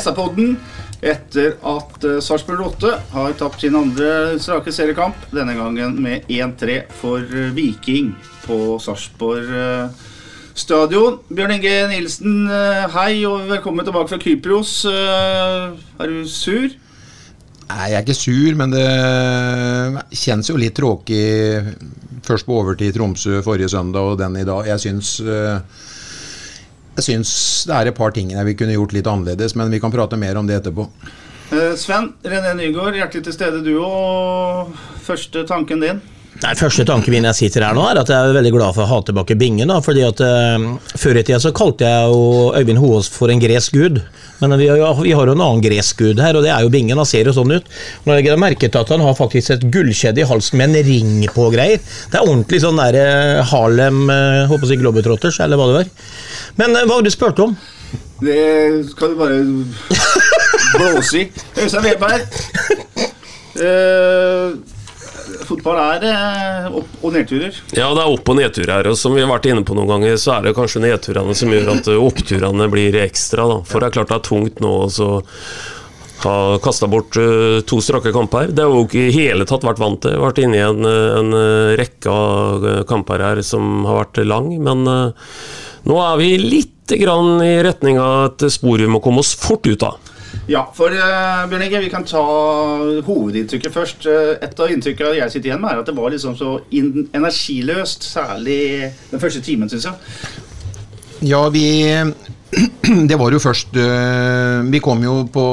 SA-podden. Etter at uh, Sarpsborg 8 har tapt sin andre strake seriekamp. Denne gangen med 1-3 for uh, Viking på Sarpsborg uh, stadion. Bjørn Inge Nilsen, hei og velkommen tilbake fra Kypros. Er du sur? Nei, jeg er ikke sur, men det kjennes jo litt tråkig først på overtid i Tromsø forrige søndag og den i dag. Jeg syns eh, jeg syns det er et par ting vi kunne gjort litt annerledes, men vi kan prate mer om det etterpå. Uh, Sven René Nygaard, hjertelig til stede du og første tanken din? Nei, Første tanken min jeg sitter her nå, er at jeg er veldig glad for å ha tilbake Bingen. da, fordi at eh, Før i tida så kalte jeg jo Øyvind Hoaas for en gresk gud. Men vi har, jo, vi har jo en annen gresk gud her, og det er jo Bingen. Han ser jo sånn ut. Nå legger jeg merke til at han har faktisk et gullkjede i halsen med en ring på og greier. Det er ordentlig sånn der eh, Harlem eh, håper å si Globetrotters, eller hva det var. Men eh, hva var det du spurte om? Det skal du bare blåse i. Øystein Weberg. Uh, fotball er uh, opp- og nedturer. Ja, det er opp- og nedturer her, og som vi har vært inne på noen ganger, så er det kanskje nedturene som gjør at eh, oppturene blir ekstra. da. For det er klart det er tungt nå å så ha kasta bort uh, to strake kamper. Det har jo ikke i hele tatt vært vant til. Vært inne i en, en rekke av kamper her som har vært lang, men nå er vi litt grann i retning av et spor vi må komme oss fort ut av. Ja, for uh, Bjørn Inge, vi kan ta hovedinntrykket først. Eh, et av inntrykkene jeg sitter igjen med, er at det var liksom så energiløst, særlig den første timen, syns jeg. Ja, vi Det var jo først øh, Vi kom jo på,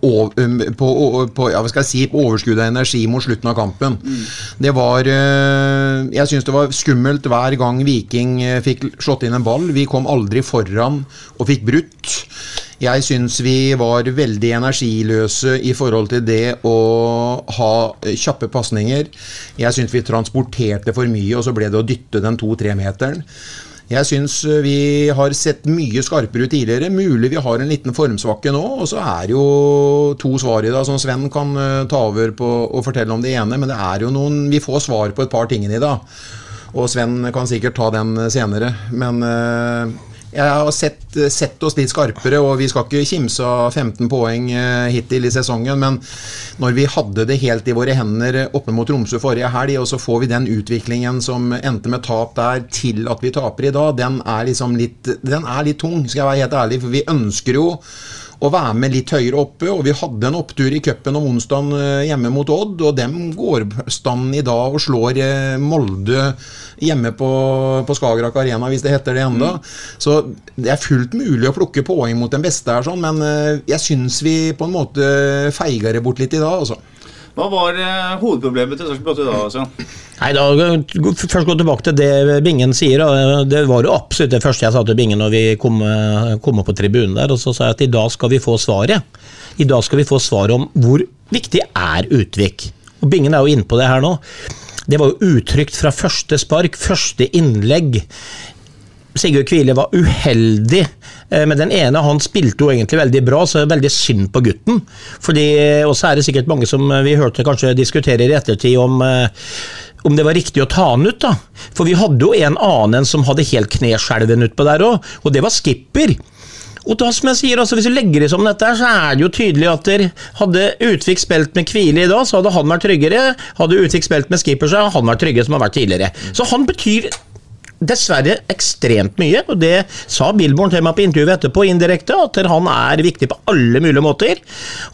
på, på, ja, si, på overskudd av energi mot slutten av kampen. Det var øh, Jeg syns det var skummelt hver gang Viking øh, fikk slått inn en ball. Vi kom aldri foran og fikk brutt. Jeg syns vi var veldig energiløse i forhold til det å ha kjappe pasninger. Jeg syns vi transporterte for mye, og så ble det å dytte den to-tre-meteren. Jeg syns eh, vi har sett mye skarpere ut tidligere. Mulig vi har en liten formsvakke nå. Og så er jo to svar i dag som Sven kan eh, ta over på og fortelle om det ene. Men det er jo noen Vi får svar på et par ting i dag. Og Sven kan sikkert ta den senere. Men eh, jeg har sett, sett oss litt skarpere, og vi skal ikke kimse av 15 poeng eh, hittil i sesongen. Men når vi hadde det helt i våre hender oppe mot Tromsø forrige helg, og så får vi den utviklingen som endte med tap der, til at vi taper i dag, den er liksom litt, den er litt tung, skal jeg være helt ærlig. For vi ønsker jo å være med litt høyere oppe, og vi hadde en opptur i cupen om onsdagen eh, hjemme mot Odd, og dem går stand i dag og slår eh, Molde hjemme på, på Skagerrak Arena, hvis det heter det enda. Så det er fullt mulig å plukke poeng mot den beste her, sånn, men eh, jeg syns vi på en måte feiger det bort litt i dag, altså. Hva var eh, hovedproblemet til Sarpsborg 8 da? Svein? Nei, da, Først gå tilbake til det Bingen sier. Det var jo absolutt det første jeg sa til Bingen når vi kom, eh, kom opp på tribunen der. og Så sa jeg at i dag skal vi få svaret. I dag skal vi få svaret om hvor viktig er Utvik. Og Bingen er jo inne på det her nå. Det var jo uttrykt fra første spark, første innlegg. Sigurd Kvile var uheldig eh, med den ene. Han spilte jo egentlig veldig bra, så det er veldig synd på gutten. Fordi, Og så er det sikkert mange som eh, vi hørte kanskje diskuterer i ettertid om eh, om det var riktig å ta han ut, da. For vi hadde jo en annen en som hadde helt kneskjelven utpå der òg, og det var skipper. Og da, som jeg sier, altså Hvis du legger det som dette, så er det jo tydelig at der hadde Utvik spilt med Kvile i dag, så hadde han vært tryggere. Hadde Utvik spilt med Skipper, så hadde han vært tryggere som han har vært tidligere. Så han betyr dessverre ekstremt mye, og det sa Billborn til meg på intervjuet etterpå indirekte, at han er viktig på alle mulige måter.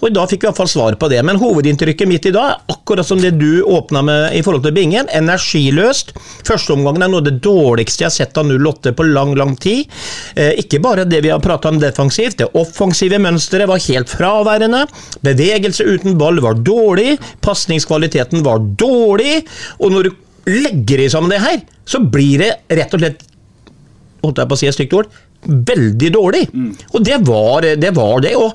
Og da fikk vi iallfall svar på det. Men hovedinntrykket mitt i dag er akkurat som det du åpna med i forhold til Bingen. Energiløst. Førsteomgangen er noe av det dårligste jeg har sett av 08 på lang, lang tid. Eh, ikke bare det vi har prata om defensivt, det offensive mønsteret var helt fraværende. Bevegelse uten ball var dårlig. Pasningskvaliteten var dårlig. Og når du legger de sammen det her, så blir det rett og slett holdt jeg på å si et stygt ord, veldig dårlig. Og det var, det var det. Og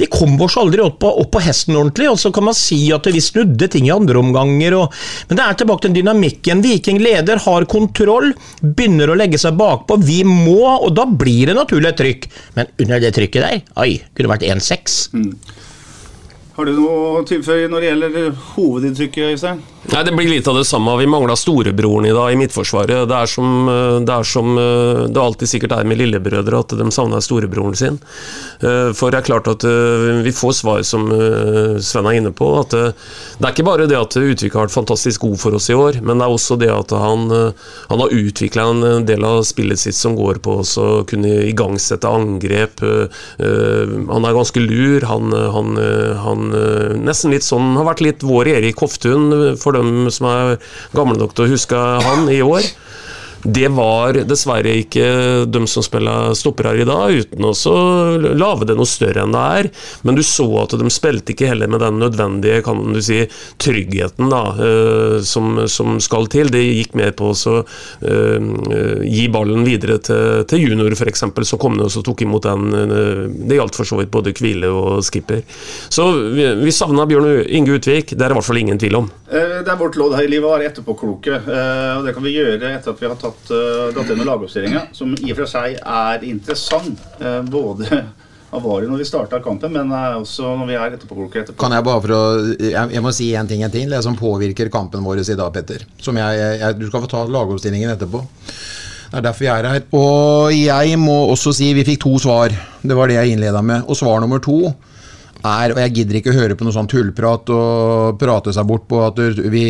vi kom oss aldri opp på, opp på hesten ordentlig. Og så kan man si at vi snudde ting i andre omganger. Og, men det er tilbake til dynamikken. Viking leder, har kontroll, begynner å legge seg bakpå. Vi må, og da blir det naturlig et trykk. Men under det trykket der, oi, kunne vært 1-6. Har du noe å tilføye når det gjelder hovedinntrykket, Øystein? Nei, Det blir litt av det samme. Vi mangla storebroren i dag i Midtforsvaret. Det er som eh, det, er som, eh, det alltid sikkert er med lillebrødre, at de savner storebroren sin. Eh, For det er klart at vi får svar som Sven er inne på. at Det er ikke bare det at Utvik har vært fantastisk god for oss i år, men det er også det at han, han har utvikla en del av spillet sitt som går på å kunne igangsette angrep. Han er ganske lur. Han, han, han nesten litt sånn har vært litt vår Erik Hoftun for dem som er gamle nok til å huske han i år. Det var dessverre ikke de som spiller stopper her i dag, uten å lage det noe større enn det er. Men du så at de spilte ikke heller med den nødvendige kan du si, tryggheten da, uh, som, som, skal til. Det gikk mer på å uh, gi ballen videre til, til junior, f.eks., som kom ned og tok imot den. Uh, det gjaldt for så vidt både Kvile og skipper. Så vi, vi savna Bjørn Inge Utvik, det er det i hvert fall ingen tvil om. Det er vårt lodd her i livet å være etterpåkloke. og Det kan vi gjøre etter at vi har tatt tatt, uh, dratt gjennom lagoppstillinga, som i og for seg er interessant. Uh, både av når vi starta kampen, men uh, også når vi er etterpåkloke etterpå. Kan jeg bare for å Jeg, jeg må si en ting en ting det som påvirker kampen vår i dag, Petter. Som jeg, jeg, du skal få ta lagoppstillingen etterpå. Det er derfor jeg er her. Og jeg må også si vi fikk to svar. Det var det jeg innleda med. Og svar nummer to er, og jeg gidder ikke høre på noe sånn tullprat og prate seg bort på at vi,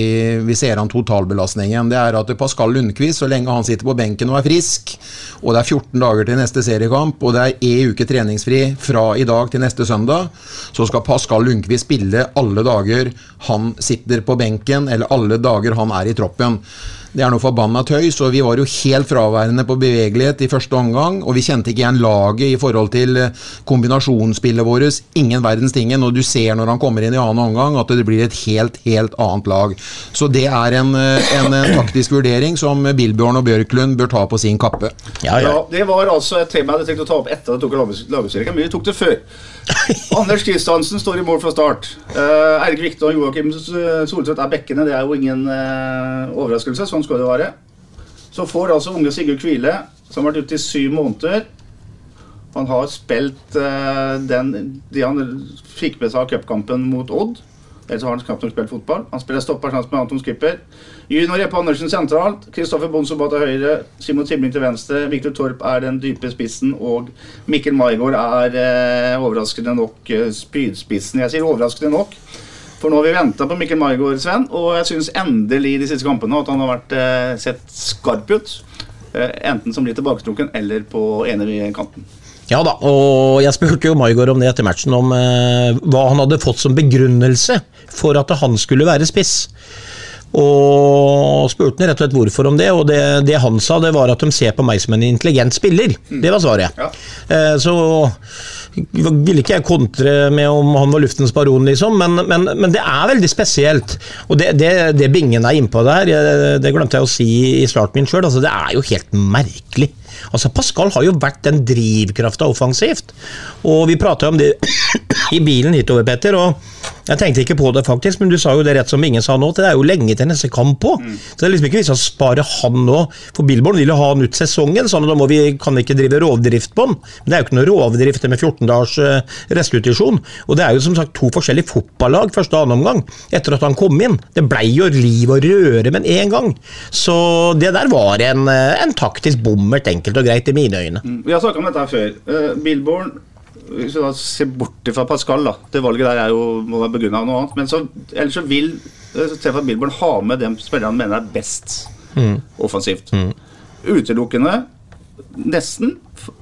vi ser an totalbelastningen. Det er at Pascal Lundqvist, så lenge han sitter på benken og er frisk, og det er 14 dager til neste seriekamp, og det er én uke treningsfri fra i dag til neste søndag, så skal Pascal Lundqvist spille alle dager han sitter på benken, eller alle dager han er i troppen. Det er noe forbanna tøys, og vi var jo helt fraværende på bevegelighet i første omgang. Og vi kjente ikke igjen laget i forhold til eh, kombinasjonsspillet vårt. Ingen verdens tingen. Og du ser når han kommer inn i annen omgang at det blir et helt, helt annet lag. Så det er en, eh, en, en taktisk vurdering som Billbjørn og Bjørklund bør ta på sin kappe. Ja, ja. ja Det var altså et tema jeg hadde tenkt å ta opp etter at jeg tok lagoppstillingen, men vi tok det før. Anders Kristiansen står i mål fra start. Uh, Eirik Vikte og Joakim Solseth er bekkene. Det er jo ingen uh, overraskelse. Sånn skal det være. Så får altså unge Sigurd Kvile, som har vært ute i syv måneder Han har spilt uh, den de han fikk med seg av cupkampen mot Odd. Ellers har han knapt nok spilt fotball. Han spiller stopper sammen med Anton Skipper. Junior Jeppe Andersen sentralt. Kristoffer Bonsoba til høyre. Simon Timling til venstre. Viktor Torp er den dype spissen. Og Mikkel Maigård er eh, overraskende nok eh, spydspissen. Jeg sier overraskende nok. For nå har vi venta på Mikkel Maigård, Sven, og jeg syns endelig de siste kampene at han har vært eh, sett skarp ut. Eh, enten som litt tilbaketrukken eller på ene kanten. Ja da, og jeg spurte jo Maigard om det etter matchen, om eh, hva han hadde fått som begrunnelse for at han skulle være spiss. Og spurte han rett og slett hvorfor om det, og det, det, han sa, det var at de ser på meg som en intelligent spiller. Det var svaret. Ja. Eh, så ville ikke jeg kontre med om han var luftens baron, liksom, men, men, men det er veldig spesielt. Og det, det, det Bingen er innpå der, det glemte jeg å si i starten min sjøl, altså, det er jo helt merkelig. Altså Pascal har jo vært den drivkrafta offensivt. Og vi prata om det i bilen hitover, Petter. og jeg tenkte ikke på det, faktisk, men du sa jo det rett som ingen sa nå. Det er jo lenge til neste kamp på. Mm. Så det er liksom ikke vits å spare han nå. For Billborn vil jo ha han ut sesongen, sånn at da vi, kan vi ikke drive rovdrift på han. Men det er jo ikke noe rovdrift med 14 dagers uh, restitusjon. Og det er jo som sagt to forskjellige fotballag første og annen omgang, etter at han kom inn. Det blei jo liv og røre med en gang. Så det der var en, eh, en taktisk bommert, enkelt og greit, i mine øyne. Mm. Vi har snakka om dette her før. Uh, Billborn hvis vi da ser bort fra Pascal, da. Det valget der er jo, må være begrunna av noe annet. Men så, ellers så vil eh, Stefan Bilborn ha med de spillerne han mener er best mm. offensivt. Mm. utelukkende, nesten,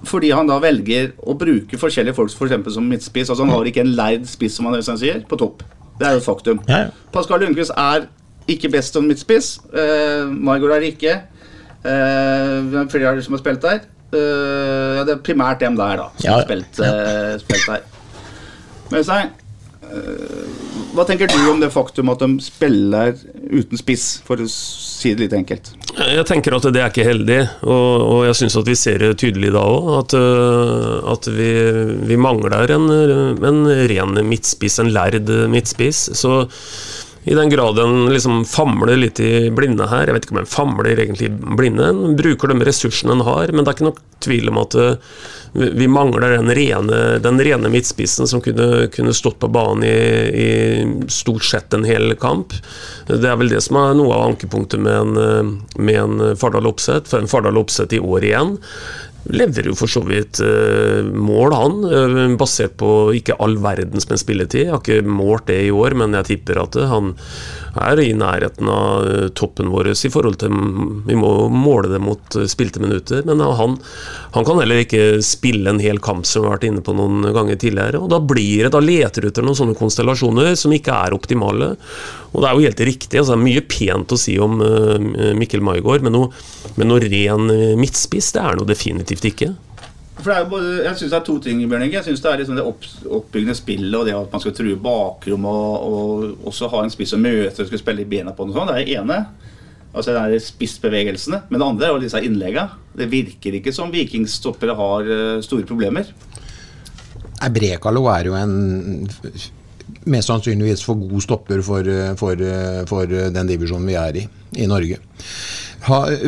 fordi han da velger å bruke forskjellige folk for eksempel som midtspiss. Altså Han har ikke en leid spiss, som han nesten sier, på topp. Det er jo et faktum. Ja, ja. Pascal Lundqvist er ikke best som midtspiss. Uh, Margot er ikke. Eh, vi har flere som har spilt der. Uh, ja, det er primært dem der, da, som Ja, har spilt, uh, spilt der. Men Øystein, eh, hva tenker du om det faktum at de spiller uten spiss, for å si det litt enkelt? Jeg tenker at det er ikke heldig, og, og jeg syns at vi ser det tydelig da òg. At, at vi, vi mangler en, en ren midtspiss, en lærd midtspiss. Så i den grad en liksom famler litt i blinde her, jeg vet ikke om en famler egentlig i blinde, en bruker de ressursene en har, men det er ikke noe tvil om at øh, vi mangler den rene, den rene midtspissen som kunne, kunne stått på banen i, i stort sett en hel kamp. Det er vel det som er noe av ankepunktet med en, med en Fardal Opseth. For en Fardal Opseth i år igjen leverer jo for så vidt eh, mål, han. eh, basert på ikke all verdens med spilletid. Jeg har ikke målt det i år, men jeg tipper at han er i nærheten av eh, toppen vår i forhold til Vi må måle det mot eh, spilte minutter, men han, han kan heller ikke spille en hel kamp som vi har vært inne på noen ganger tidligere. og Da blir det, da leter du etter noen sånne konstellasjoner som ikke er optimale. Og det er jo helt riktig, altså det er mye pent å si om eh, Mikkel Maigård, men noe, men noe ren eh, midtspiss, det er noe definitivt ikke. For det er jo både, jeg synes det er to ting, Bjørn Inge. Jeg synes det er liksom det opp, oppbyggende spillet og det at man skal true bakrom og, og også ha en spiss som møter og skal spille i bena på den og sånn. Det er det ene. Altså det er spissbevegelsene. Men det andre er jo disse innleggene. Det virker ikke som vikingstoppere har eh, store problemer. Brekalo er jo en mest sannsynligvis for god stopper for, for, for den divisjonen vi er i i Norge.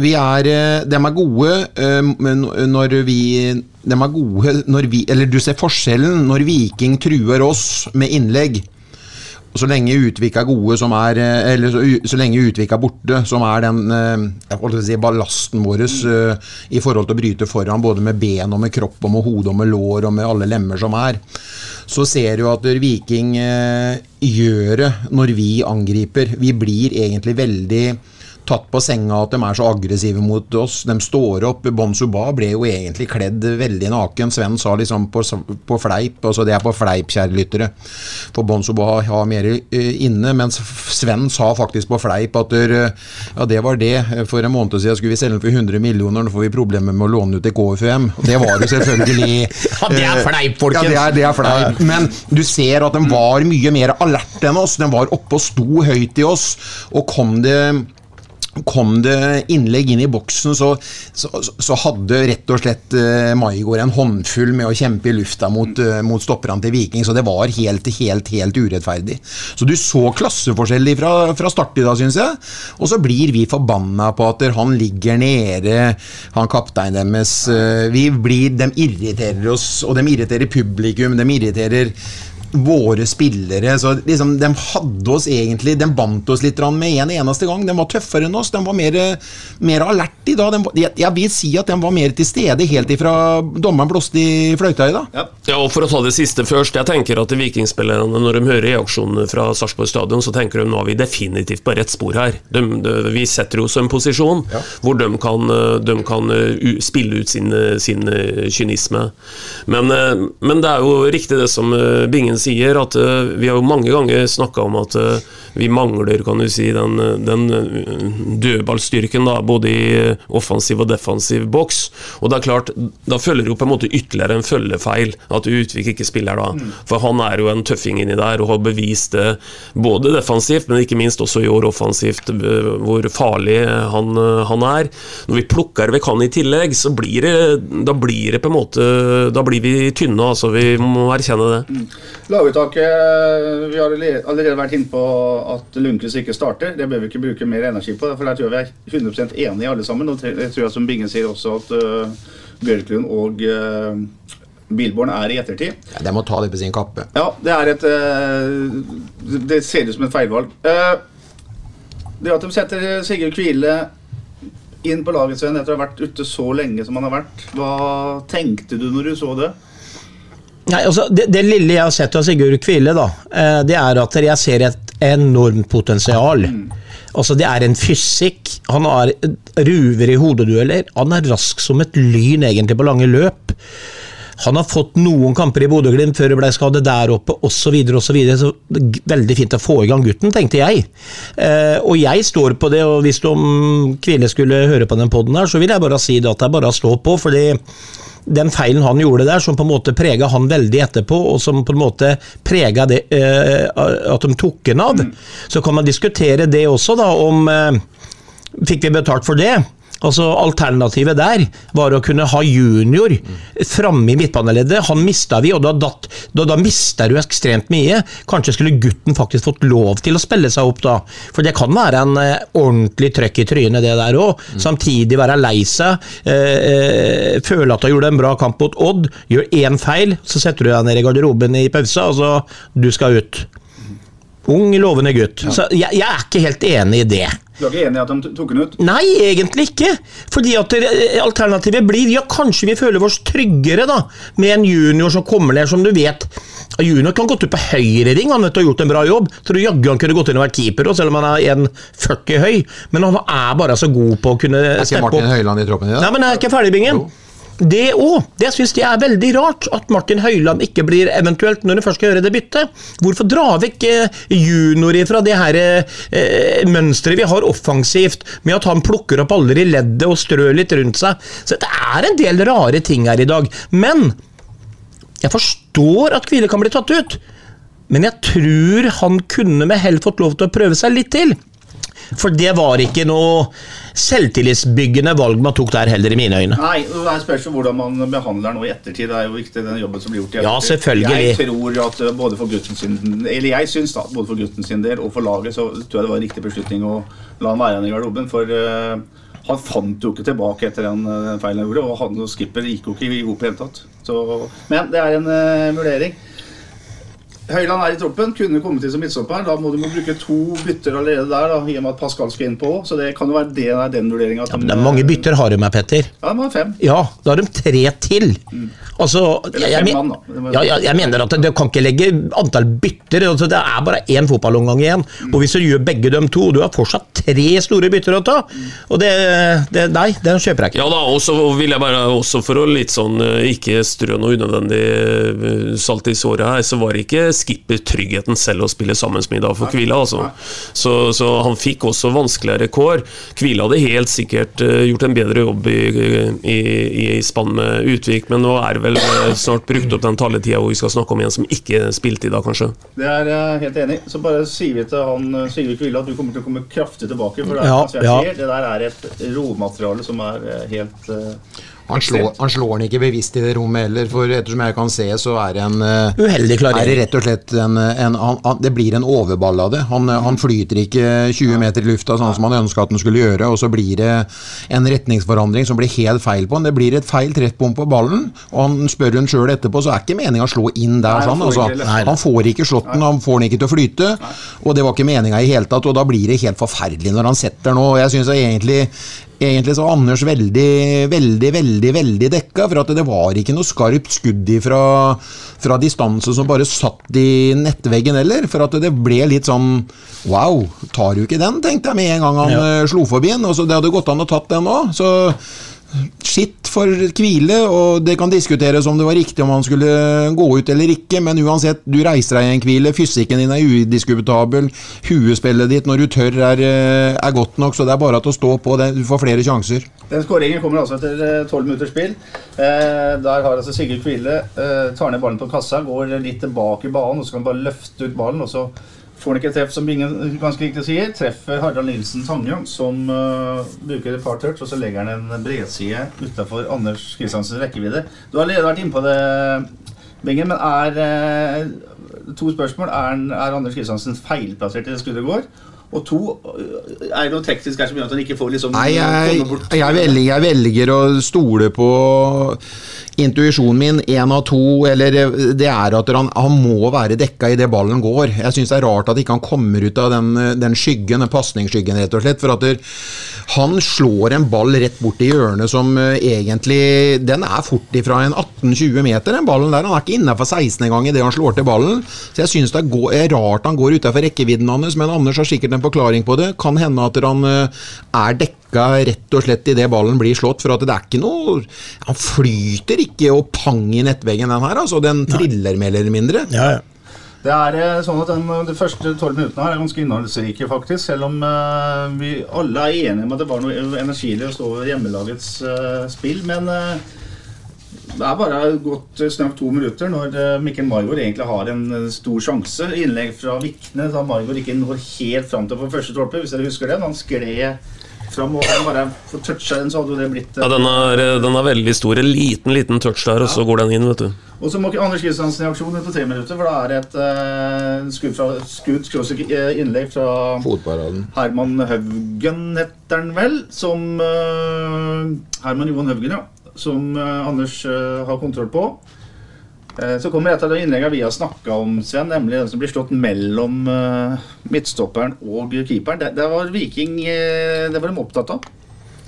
Vi er, de er gode eh, når vi de er gode når vi Eller du ser forskjellen når Viking truer oss med innlegg. Så lenge Utvik er gode, som er eh, Eller så, så lenge Utvik er borte, som er den eh, jeg holdt si, ballasten vår eh, i forhold til å bryte foran, både med ben og med kropp og med hode og med lår og med alle lemmer som er, så ser du at Viking eh, gjør det når vi angriper. Vi blir egentlig veldig tatt på senga at de er så aggressive mot oss. De står opp. Bon Suba ble jo egentlig kledd veldig naken. Sven sa liksom på, på fleip, altså det er på fleip, kjære lyttere. For Bon Suba har mer eh, inne, mens Sven sa faktisk på fleip at der, ja, det var det. For en måned siden skulle vi selge den for 100 millioner, nå får vi problemer med å låne ut til KFUM. Det var jo selvfølgelig Ja, det er fleip, folkens. Ja, det er, det er fleip. Men du ser at de var mye mer alert enn oss. De var oppe og sto høyt i oss. Og kom det Kom det innlegg inn i boksen, så, så, så hadde rett og slett uh, Maigård en håndfull med å kjempe i lufta mot, uh, mot stopperne til Viking. Så det var helt, helt, helt urettferdig. Så du så klasseforskjell fra, fra start i dag, syns jeg. Og så blir vi forbanna på at han ligger nede, han kapteinen deres. Uh, vi blir, de irriterer oss, og de irriterer publikum. De irriterer våre spillere. Så liksom, De hadde oss egentlig De bandt oss litt med en eneste gang. De var tøffere enn oss. De var mer, mer alert i dag. De, jeg, jeg vil si at de var mer til stede helt ifra dommeren blåste i fløyta i dag. Ja. Ja, og For å ta det siste først. Jeg tenker at de vikingspillerne, når de hører reaksjonene fra Sarpsborg stadion, så tenker de nå er vi definitivt på rett spor her. De, de, vi setter oss i en posisjon hvor de kan, eh, de kan eh, u- spille ut sin, eh, sin kynisme. Men, men det er jo riktig det som Bingen sier, at eh, vi har jo mange ganger snakka om at eh, vi mangler kan du si, den, den eh, dødballstyrken da, både i eh, offensiv og defensiv boks. Og det er klart, Da følger jo på en måte ytterligere en følgefeil at Utvik ikke spiller da. For han er jo en tøffing inni der og har bevist det både defensivt, men ikke minst også i år offensivt, eh, hvor farlig han, han er. Når vi plukker vekk han i tillegg, så blir det, da blir det på en måte Da blir vi tynne, altså. Vi må erkjenne det. Laguttaket Vi har allerede vært inne på at Lundqvist ikke starter. Det bør vi ikke bruke mer energi på. For der tror jeg vi er 100 enige alle sammen. Og jeg tror jeg som Bingen sier også at uh, Bjørklund og uh, Bilborn er i ettertid. Ja, de må ta det på sin kappe. Ja, det er et uh, Det ser ut som et feilvalg. Eh, det at de setter Sigurd Kvile inn på laget, Sven, etter å ha vært ute så lenge som han har vært, hva tenkte du når du så det? Nei, altså, det, det lille jeg har sett av Sigurd Kvile, da, eh, det er at jeg ser et enormt potensial. Altså Det er en fysikk. Han har ruver i hodedueller. Han er rask som et lyn egentlig på lange løp. Han har fått noen kamper i Bodø-Glimt før det ble skadet der oppe osv. Så, så, veldig fint å få i gang gutten, tenkte jeg. Eh, og jeg står på det, og hvis de Kvile skulle høre på den poden her, så vil jeg bare si det at det er bare å stå på. fordi den feilen han gjorde der, som på en måte prega han veldig etterpå, og som på en måte prega det eh, at de tok han av, så kan man diskutere det også, da, om eh, Fikk vi betalt for det? Altså Alternativet der var å kunne ha junior framme i midtbaneleddet. Han mista vi, og da, datt, da, da mista du ekstremt mye. Kanskje skulle gutten faktisk fått lov til å spille seg opp da. For det kan være en eh, ordentlig trøkk i trynet, det der òg. Samtidig være lei seg. Eh, eh, føle at du gjorde en bra kamp mot Odd. Gjør én feil, så setter du deg ned i garderoben i pausa, og så du skal ut. Ung, lovende gutt. Så jeg, jeg er ikke helt enig i det. Du er ikke enig i at de tok den ut? Nei, egentlig ikke. Fordi at Alternativet blir ja, kanskje vi føler oss tryggere da, med en junior som kommer ned, som du vet Junior kan gått ut på høyrering, han vet har gjort en bra jobb. Tror du jaggu han kunne gått inn og vært keeper, selv om han er 1,40 høy. Men han er bare så god på å kunne Er ikke Martin opp. Høiland i troppen i dag? Nei, men jeg er ikke ferdig, Bingen. Det òg. Det syns jeg er veldig rart, at Martin Høiland ikke blir eventuelt, når han først skal gjøre det byttet. Hvorfor dra vekk junior juniorer fra det her eh, mønsteret vi har offensivt, med at han plukker opp alle i leddet og strør litt rundt seg? Så det er en del rare ting her i dag. Men jeg forstår at Kvile kan bli tatt ut. Men jeg tror han kunne med hell fått lov til å prøve seg litt til. For det var ikke noe selvtillitsbyggende valg man tok der heller, i mine øyne. Nei, det spørs hvordan man behandler nå i ettertid. Det er jo viktig den jobben som blir gjort i ettertid. Ja, selvfølgelig. Jeg tror at uh, både for gutten sin Eller jeg syns da, både for gutten sin del og for laget, så tror jeg det var en riktig beslutning å la han være igjen i garderoben. For uh, han fant jo ikke tilbake etter den, den feilen han gjorde, og han og skipper gikk jo ikke i hop i det hele tatt. Så, men det er en uh, vurdering. Høyland er i troppen, kunne kommet til som midtstopper. Da må du må bruke to bytter allerede der, da, i og med at Pascal skal inn på. Så det kan jo være det, er den vurderinga. Ja, men det er mange bytter har de med, Petter. Ja, de har fem. Ja, da har de tre til. Altså, Eller jeg, jeg, fem mann, da. Ja, jeg, jeg mener at du kan ikke legge antall bytter. Altså, det er bare én fotballomgang igjen. Og hvis du gjør begge dem to, du har fortsatt tre store bytter å ta. Og det, det Nei, den kjøper jeg ikke. Ja da, og så vil jeg bare også for å litt sånn eh, ikke strø noe unødvendig eh, salt i såret her, så var det ikke skipper tryggheten selv å spille sammen med i dag for Kvila, altså. Så, så han fikk også vanskeligere kår. Kvila hadde helt sikkert eh, gjort en bedre jobb i, i, i spann med Utvik, men nå er det vel eh, snart brukt opp den taletida hvor vi skal snakke om en som ikke spilte i dag, kanskje. Det er jeg helt enig. Så bare sier vi til han eh, Sigurd Kvile at du kommer til å komme kraftig tilbake. For det, er, Ja, ja. det der er et råmateriale som er eh, helt eh, Han slår, han slår den ikke bevisst i det rommet heller, for ettersom jeg kan se, så er det en eh, Uheldig klarering. Er det rett og slett en, en han, han, Det blir en overball av det. Han, eh, han flyter ikke 20 meter i lufta sånn som han ønska at han skulle gjøre, og så blir det en retningsforandring som blir helt feil på han. Det blir et feil treffpunkt på ballen, og han spør hun sjøl etterpå, så er ikke meninga å slå inn der. Nei, sånn, altså. Han får ikke slått den, han får den ikke til å flyte, og det var ikke meninga i hele tatt, og da blir det helt forferdelig når han setter den, og jeg syns egentlig Egentlig så var Anders veldig, veldig, veldig veldig dekka, for at det var ikke noe skarpt skudd fra, fra distanse som bare satt i nettveggen heller. For at det ble litt sånn Wow, tar du ikke den, tenkte jeg med en gang han ja. slo forbi den. Og så det hadde gått an å tatt den òg. Skitt for hvile, og det kan diskuteres om det var riktig om han skulle gå ut eller ikke, men uansett, du reiser deg i en hvile, fysikken din er udiskutabel, huespillet ditt når du tør er, eh, er godt nok, så det er bare at å stå på, du får flere sjanser. Den skåringen kommer altså etter tolv minutters spill. Eh, der har altså Sigurd Kvile eh, tar ned ballen på kassa, går litt tilbake i banen, og så kan han bare løfte ut ballen. og så Får han ikke treff, som Bingen ganske riktig sier, treffer Harald Nilsen Tangjong, som uh, bruker et par touch, og så legger han en bredside utafor Anders Kristiansens rekkevidde. Du har allerede vært inne på det, Bingen, men er uh, To spørsmål. Er, er Anders Kristiansen feilplassert i det skuddet går? Og to, er det noe teknisk her som gjør at han ikke får liksom Nei, jeg, jeg, velger, jeg velger å stole på intuisjonen min. Én av to, eller det er at han, han må være dekka i det ballen går. Jeg syns det er rart at ikke han kommer ut av den, den skyggen, den pasningsskyggen, rett og slett. For at der, han slår en ball rett bort i hjørnet som uh, egentlig Den er fort ifra en 18-20 meter, den ballen der. Han er ikke innafor 16 engang idet han slår til ballen. Så jeg syns det er, går, er rart han går utafor rekkevidden hans, men Anders har sikkert en forklaring på det. Kan hende at han eh, er dekka rett og slett idet ballen blir slått. For at det er ikke noe Han flyter ikke og pang i nettveggen, den her. altså Den triller mer eller mindre. Ja, ja. Det er eh, sånn at den, De første tolv minuttene her er ganske innholdsrike, faktisk. Selv om uh, vi alle er enige om at det var noe stå over hjemmelagets uh, spill. Men eh, det er bare gått snart to minutter når eh, Mikkel Margaard egentlig har en eh, stor sjanse. Innlegg fra Vikne da Margaard ikke når helt fram til på første stolpe, hvis dere husker den. Han skled fram og han bare får toucha den, så hadde jo det blitt eh, Ja, den er, den er veldig stor. En liten, liten touch der, og så går den inn, vet du. Og så må ikke Anders Kristiansen i aksjon etter tre minutter, for da er det et uh, skudd, fra, skudd innlegg fra Fotparaden. Herman Haugen, heter han vel, som Herman Johan Haugen, ja. Som eh, Anders eh, har kontroll på. Eh, så kommer et av de innleggene vi har snakka om, Sven, nemlig den som blir slått mellom midtstopperen og keeperen. Det, det var Viking Det var de opptatt av.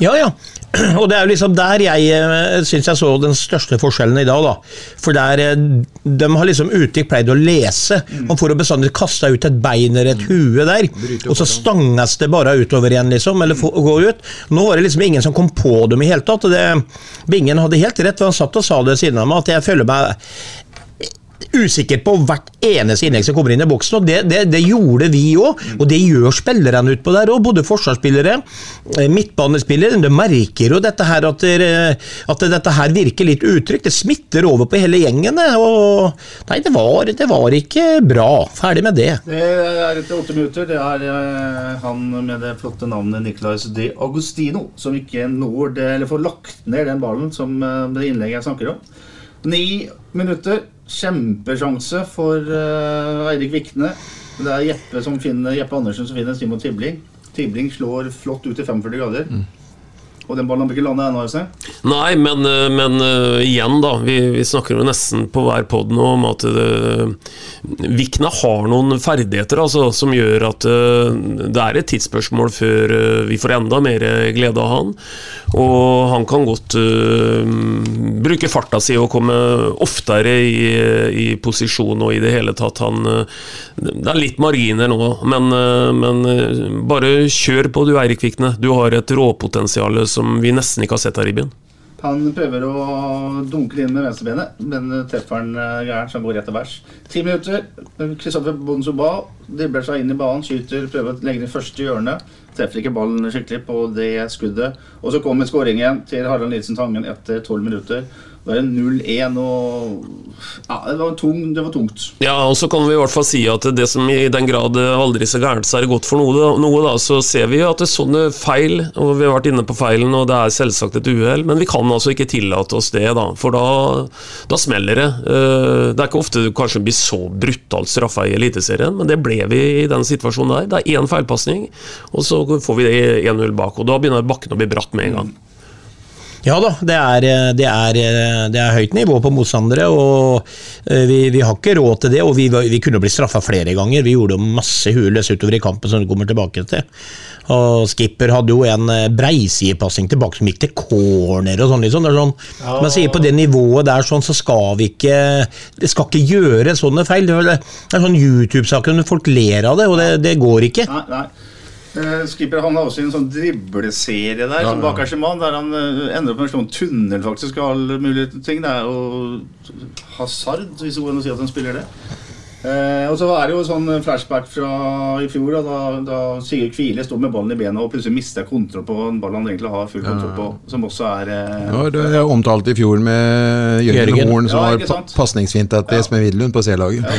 Ja, ja. Og det er jo liksom der jeg uh, syns jeg så den største forskjellen i dag. da. For der eh, De har liksom Utvik pleid å lese. Man får jo bestandig kasta ut et bein eller et hue der, og så stanges det bare utover igjen, liksom. Eller få- gå ut. Nå var det liksom ingen som kom på dem i hele tatt. og det, Bingen hadde helt rett, for han satt og sa det siden av meg, at jeg føler meg usikker på hvert eneste innlegg som kommer inn i boksen, og det, det, det gjorde vi òg. Og det gjør spillerne utpå der òg, både forsvarsspillere, eh, midtbanespillere. De merker jo dette her at, det- at dette her virker litt utrygt. Det smitter over på hele gjengen. Og nei, det var, det var ikke bra. Ferdig med det. Det er etter åtte minutter. Det er eh, han med det flotte navnet Nicolais de Agostino som ikke når det, eller får lagt ned den ballen som eh, det innlegget jeg snakker om. Ni minutter. Kjempesjanse for uh, Eirik Vikne. Det er Jeppe, som finner, Jeppe Andersen som finner Simon Tibling. Tibling slår flott ut i 45 grader. Og den ballen har ikke landet ennå. Øystein. Nei, men, eh, men uh, igjen, da. Vi, vi snakker jo nesten på hver pod nå om at uh, Vikna har noen ferdigheter altså, som gjør at uh, det er et tidsspørsmål før vi får enda mer glede av han. Og han kan godt bruke farta si og komme oftere i, i posisjon og i det hele tatt. Han, det er litt marginer nå, men, men bare kjør på du, Eirik Vikne. Du har et råpotensial som vi nesten ikke har sett av i byen. Han prøver å dunke det inn med venstrebenet, men treffer han gærent, gæren, så han går rett til værs. Ti minutter. Kristoffer Bonzoba dribler seg inn i banen, skyter, prøver å legge den første hjørne. Treffer ikke ballen skikkelig på det skuddet. Og så kommer skåringen til Harald Nilsen Tangen etter tolv minutter. Da er det 0-1, og ja, det var, tung, det var tungt. Ja, og så kan vi i hvert fall si at det som i den grad aldri så gærent så er det godt for noe, noe da, så ser vi at det er sånne feil, og vi har vært inne på feilen, og det er selvsagt et uhell, men vi kan altså ikke tillate oss det, da, for da, da smeller det. Eh, Det er ikke ofte du kanskje blir så brutalt straffa i Eliteserien, men det ble vi i den situasjonen der. Det er én feilpasning, og så får vi det 1-0 bak, og da begynner bakken å bli bratt med en gang. Ja da, det er, det er, det er høyt nivå på motstandere, og eh, vi, vi har ikke råd til det. Og vi, vi kunne bli straffa flere ganger. Vi gjorde masse hules utover i kampen som du kommer tilbake til. Og Skipper hadde jo en eh, breisidepasning tilbake som gikk til corner og sånn. liksom. Det sånn Man sier på det nivået der sånn, så skal vi ikke Det skal ikke gjøre sånne feil. Det er sånn YouTube-saker, folk ler av det, og det, det går ikke. Nei, nei. Eh, Skipper han har også en sånn dribleserie der, Ja, som ja. bakerste mann, der han eh, ender opp med en sånn tunnel faktisk og alle mulige ting. Det er jo hasard, hvis det går an å si at han spiller det. Eh, og så er det jo sånn flashback fra i fjor, da, da, Sigurd Kvile står med ballen i bena og plutselig mister kontroll på en ball han egentlig har full kontroll på, som også er eh, Ja, det er omtalt i fjor med Jørgen, Jørgen. Horn, som Ja, pa pasningsfint etter Espen Widlund på C-laget.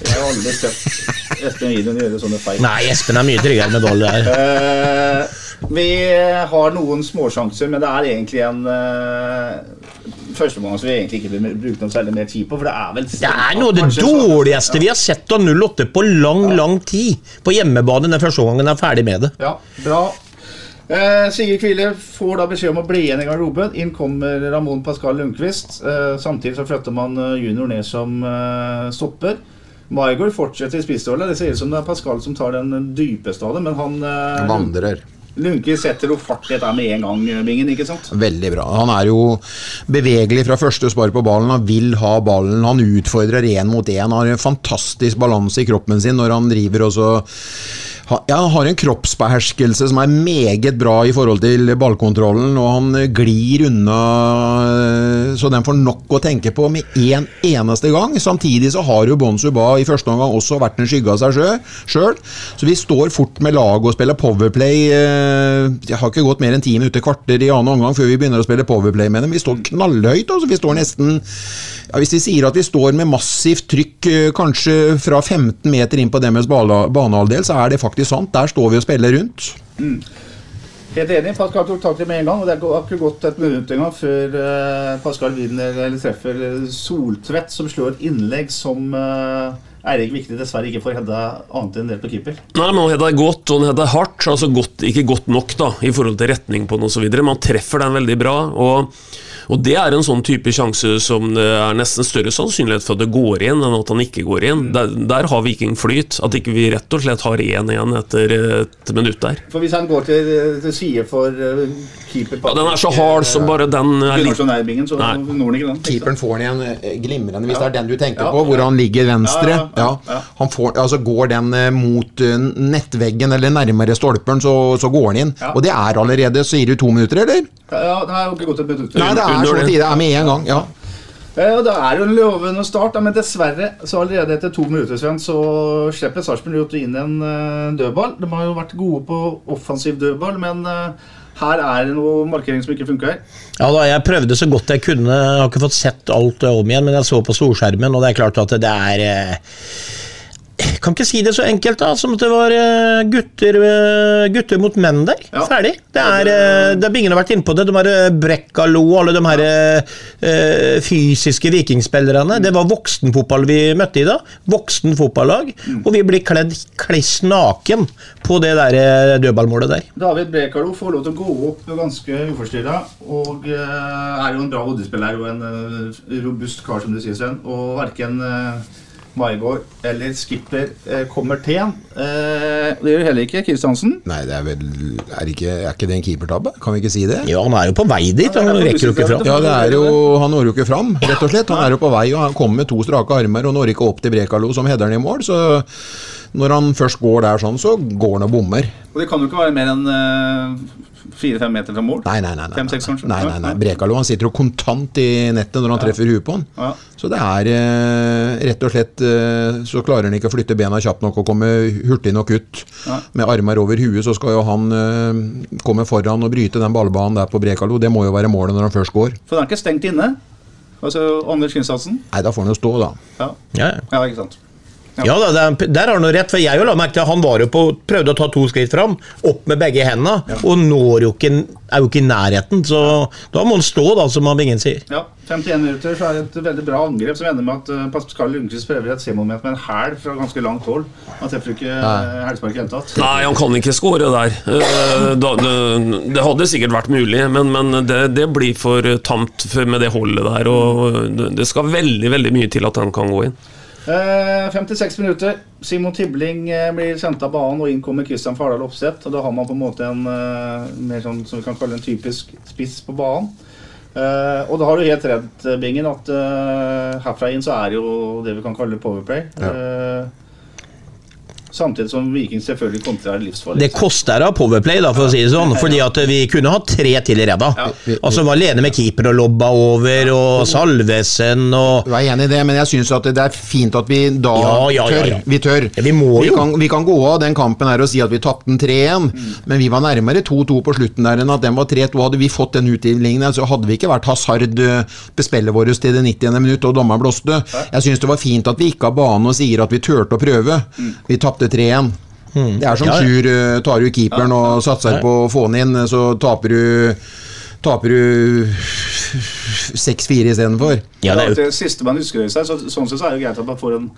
Jeg har aldri sett Espen Widlund gjøre sånne feil. Nei, Espen er mye tryggere med ball der. uh, vi har noen småsjanser, men det er egentlig en uh, første omgang som vi egentlig ikke vil bruke noe særlig mer tid på, for det er vel Det er noe av det dårligste ja. vi har sett av 08 på lang, lang tid. På hjemmebane den første gangen er ferdig med det. Ja, bra. Eh, Sigurd Kvile får da beskjed om å bli igjen i garderoben. Inn kommer Ramón Pascal Lundqvist. Eh, samtidig så flytter man eh, junior ned som eh, stopper. Maigård fortsetter i spissrollen. Det ser ut som det er Pascal som tar den dypeste av det, men han eh, Vandrer. Lunke setter jo fart i dette med en gang, eh, Bingen, ikke sant? Veldig bra. Han er jo bevegelig fra første spar på ballen. Han vil ha ballen. Han utfordrer én mot én. Han har en fantastisk balanse i kroppen sin når han driver og så han har en kroppsbeherskelse som er meget bra i forhold til ballkontrollen, og han eh, glir unna eh, så den får nok å tenke på med én eneste gang. Samtidig så har jo Bon Suba i første omgang også vært en skygge av seg sjøl, så vi står fort med lag og spiller powerplay. Jeg Det har ikke gått mer enn ti minutter, kvarter i annen omgang før vi begynner å spille powerplay med dem. Vi står knallhøyt, altså. Vi står nesten ja, Hvis vi sier at vi står med massivt trykk, eh, kanskje fra 15 meter inn på deres banehalvdel, så er det faktisk sant. Der står vi og spiller rundt. Helt enig. Pascal tok tak i det med en gang. og Det har ikke gått et minutt engang før eh, Pascal vinner eller treffer eh, Soltvedt, som slår et innlegg som uh, Eirik Viktig dessverre ikke får hedda annet enn del på keeper. Nei, men Han hedder godt, og han hedder hardt. altså godt, Ikke godt nok da, i forhold til retning på den osv. Men han treffer den veldig bra. og og Det er en sånn type sjanse som det er nesten større sannsynlighet for at det går inn, enn at han ikke går inn. Der, der har Viking flyt. At ikke vi rett og slett har 1 igjen etter et minutt der. For Hvis han går til, til side for uh, keeper Ja, Den er så hard som bare den er litt så Nei. han den. Keeperen får den igjen eh, glimrende, hvis Ja. det er den du tenker Ja, på, hvor han ligger venstre. Ja, ja, ja, Ja, ja. Han får, altså Går den eh, mot eh, nettveggen eller nærmere stolpen, så, så går den inn. Ja. Og det er allerede, sier du to minutter, eller? Ja, det har jo ikke gått et minutt. Nei, det er Under så tidlig. tid. Det er med en gang. ja Eh, og Det er jo en lovende start, men dessverre så allerede etter to minutter Sven, så slipper Sarpsborg inn en eh, dødball. De har jo vært gode på offensiv dødball, men eh, her er det noe markering som ikke funker. Ja da, Jeg prøvde så godt jeg kunne. Jeg har ikke fått sett alt om igjen, men jeg så på storskjermen, og det er klart at det er eh, Jeg kan ikke si det så enkelt, da, som at det var eh, gutter, eh, gutter mot menn der. Ja. Ferdig. Det er, eh, det er Ingen har vært inne på det. De her Brekkalo og alle de her eh, eh, fysiske vikingspillerne. Det var voksenfotball vi møtte i da. Voksen fotballag. Og vi blir kledd kliss naken på det der eh, dødballmålet der. David Brekalo får lov til å gå opp ganske uforstyrra, og eh, er jo en bra hodespiller og en eh, robust kar, som du sier, Sven. Og verken uh, Maigård eller skipper eh, kommer til. Eh, det gjør heller ikke Kristiansen. Nei, det er vel Er ikke, er ikke det en keepertabbe? Kan vi ikke si det? Ja, han er jo på vei dit. Han er rekker jo ikke fram. Ja, det er jo, Han når jo ikke fram, rett og slett. Han er jo på vei, og han kommer med to strake armer og når ikke opp til Brekalo som header i mål. Så når han først går der sånn, så går han og bommer. Og det kan jo ikke være mer enn fire-fem meter fra mål. Nei, nei, nei. nei, Fem-seks, kanskje? nei, nei, nei. Brekalo han sitter jo kontant i nettet når han treffer huet på han. Ja. Så det er eh, rett og slett eh, Så klarer han ikke å flytte bena kjapt nok og komme hurtig nok ut Ja. med armer over huet, så skal jo han eh, komme foran og bryte den ballbanen der på Brekalo. Det må jo være målet når han først går. For den er ikke stengt inne. Altså Anders Kristiansen. Nei, da får han jo stå, da. Ja. Ja, ja. ja, ikke sant. Ja da, der, har han noe rett, for jeg jo la merke til at han var jo på, prøvde å ta to skritt fram, opp med begge hendene, og når jo ikke, er jo ikke i nærheten, så da må han stå, da, som Bingen sier. Ja, 51 minutter så er det et veldig bra angrep som ender med at uh, Pascal Lundqvist prøver et C-moment med en hæl fra ganske langt hold. Han treffer ikke uh, hælspark i det hele tatt. Nei, han kan ikke skåre der. Eh, da, det, det hadde sikkert vært mulig, men, men det, det blir for tamt med det holdet der. Og det- det skal veldig veldig mye til at han kan gå inn. Eh, 56 minutter. Simon Tibling eh, blir sendt av banen, og inn kommer Christian Fardal Opseth. Og da har man på en måte en eh, mer sånn som vi kan kalle en typisk spiss på banen. Uh, og da har du helt rett, eh, Bingen, at uh, herfra inn så er det jo det vi kan kalle powerplay. Eh, samtidig som Viking selvfølgelig kontrer livsfarlig. Det koster av powerplay, da, for å si det sånn, fordi at vi kunne hatt tre til i ræva. Altså var alene med keeper og lobba over, og Salvesen og Du er enig i det, men jeg syns at det er fint at vi da Ja, ja, ja, tør. Vi tør. Ja, vi må jo. Kan, vi kan gå av den kampen her og si at vi tapte den 3-1, men vi var nærmere 2-2 på slutten der enn at den var 3-2. Hadde vi fått den utdelingen, så hadde vi ikke vært hasard bespillet vårt til det 90. minutt og dommeren blåste. Jeg syns det var fint at vi gikk av banen og sier at vi turte å prøve. Vi tapte 3-1. Det er som Ja, ja. Sjur, eh, tar du keeperen og satser på å få den inn, så taper du taper du 6-4 istedenfor. Ja, det er jo det siste man husker seg, så, sånn sett så er det greit at man får en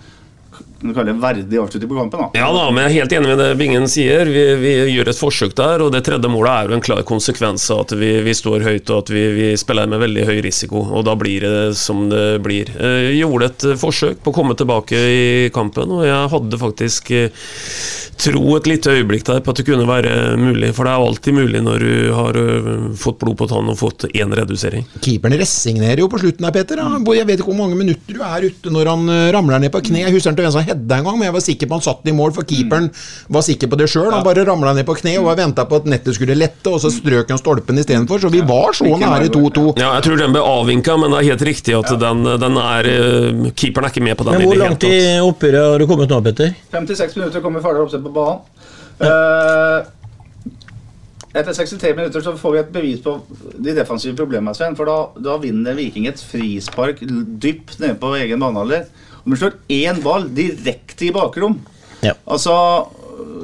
du kalle verdig avslutning på kampen. da Ja da, men jeg er helt enig med det Bingen sier. Vi, vi gjør et forsøk der, og det tredje målet er jo en klar konsekvens av at vi, vi står høyt og at vi, vi spiller med veldig høy risiko. Og da blir det som det blir. Eh, Jeg gjorde et eh, forsøk på å komme tilbake i kampen, og jeg hadde faktisk eh, tro et lite øyeblikk der på at det kunne være mulig. For det er alltid mulig når du har eh, fått blod på tann og fått én redusering. Keeperen resignerer jo på slutten her, Peter. Jeg vet ikke hvor mange minutter du er ute når han eh, ramler ned på kne. Jeg husker han til hvem som engang, en men jeg var sikker på han satt den i mål, for keeperen var sikker på det sjøl. Han bare ramla ned på kne og var venta på at nettet skulle lette, og så strøk han stolpen istedenfor. Så vi var så nære 2-2. Ja, jeg tror den ble avvinka, men det er helt riktig at den, den er eh, Keeperen er ikke med på den Men hvor langt i oppgjøret har du kommet nå, Petter? 56 minutter kommer Fardal Opseth på banen. Uh, etter 63 minutter så får vi et bevis på de defensive problemene, Sven. For da, da vinner Viking et frispark dypt nede på egen banehalvdel. Og vi slår én ball direkte i bakrom. Ja. Altså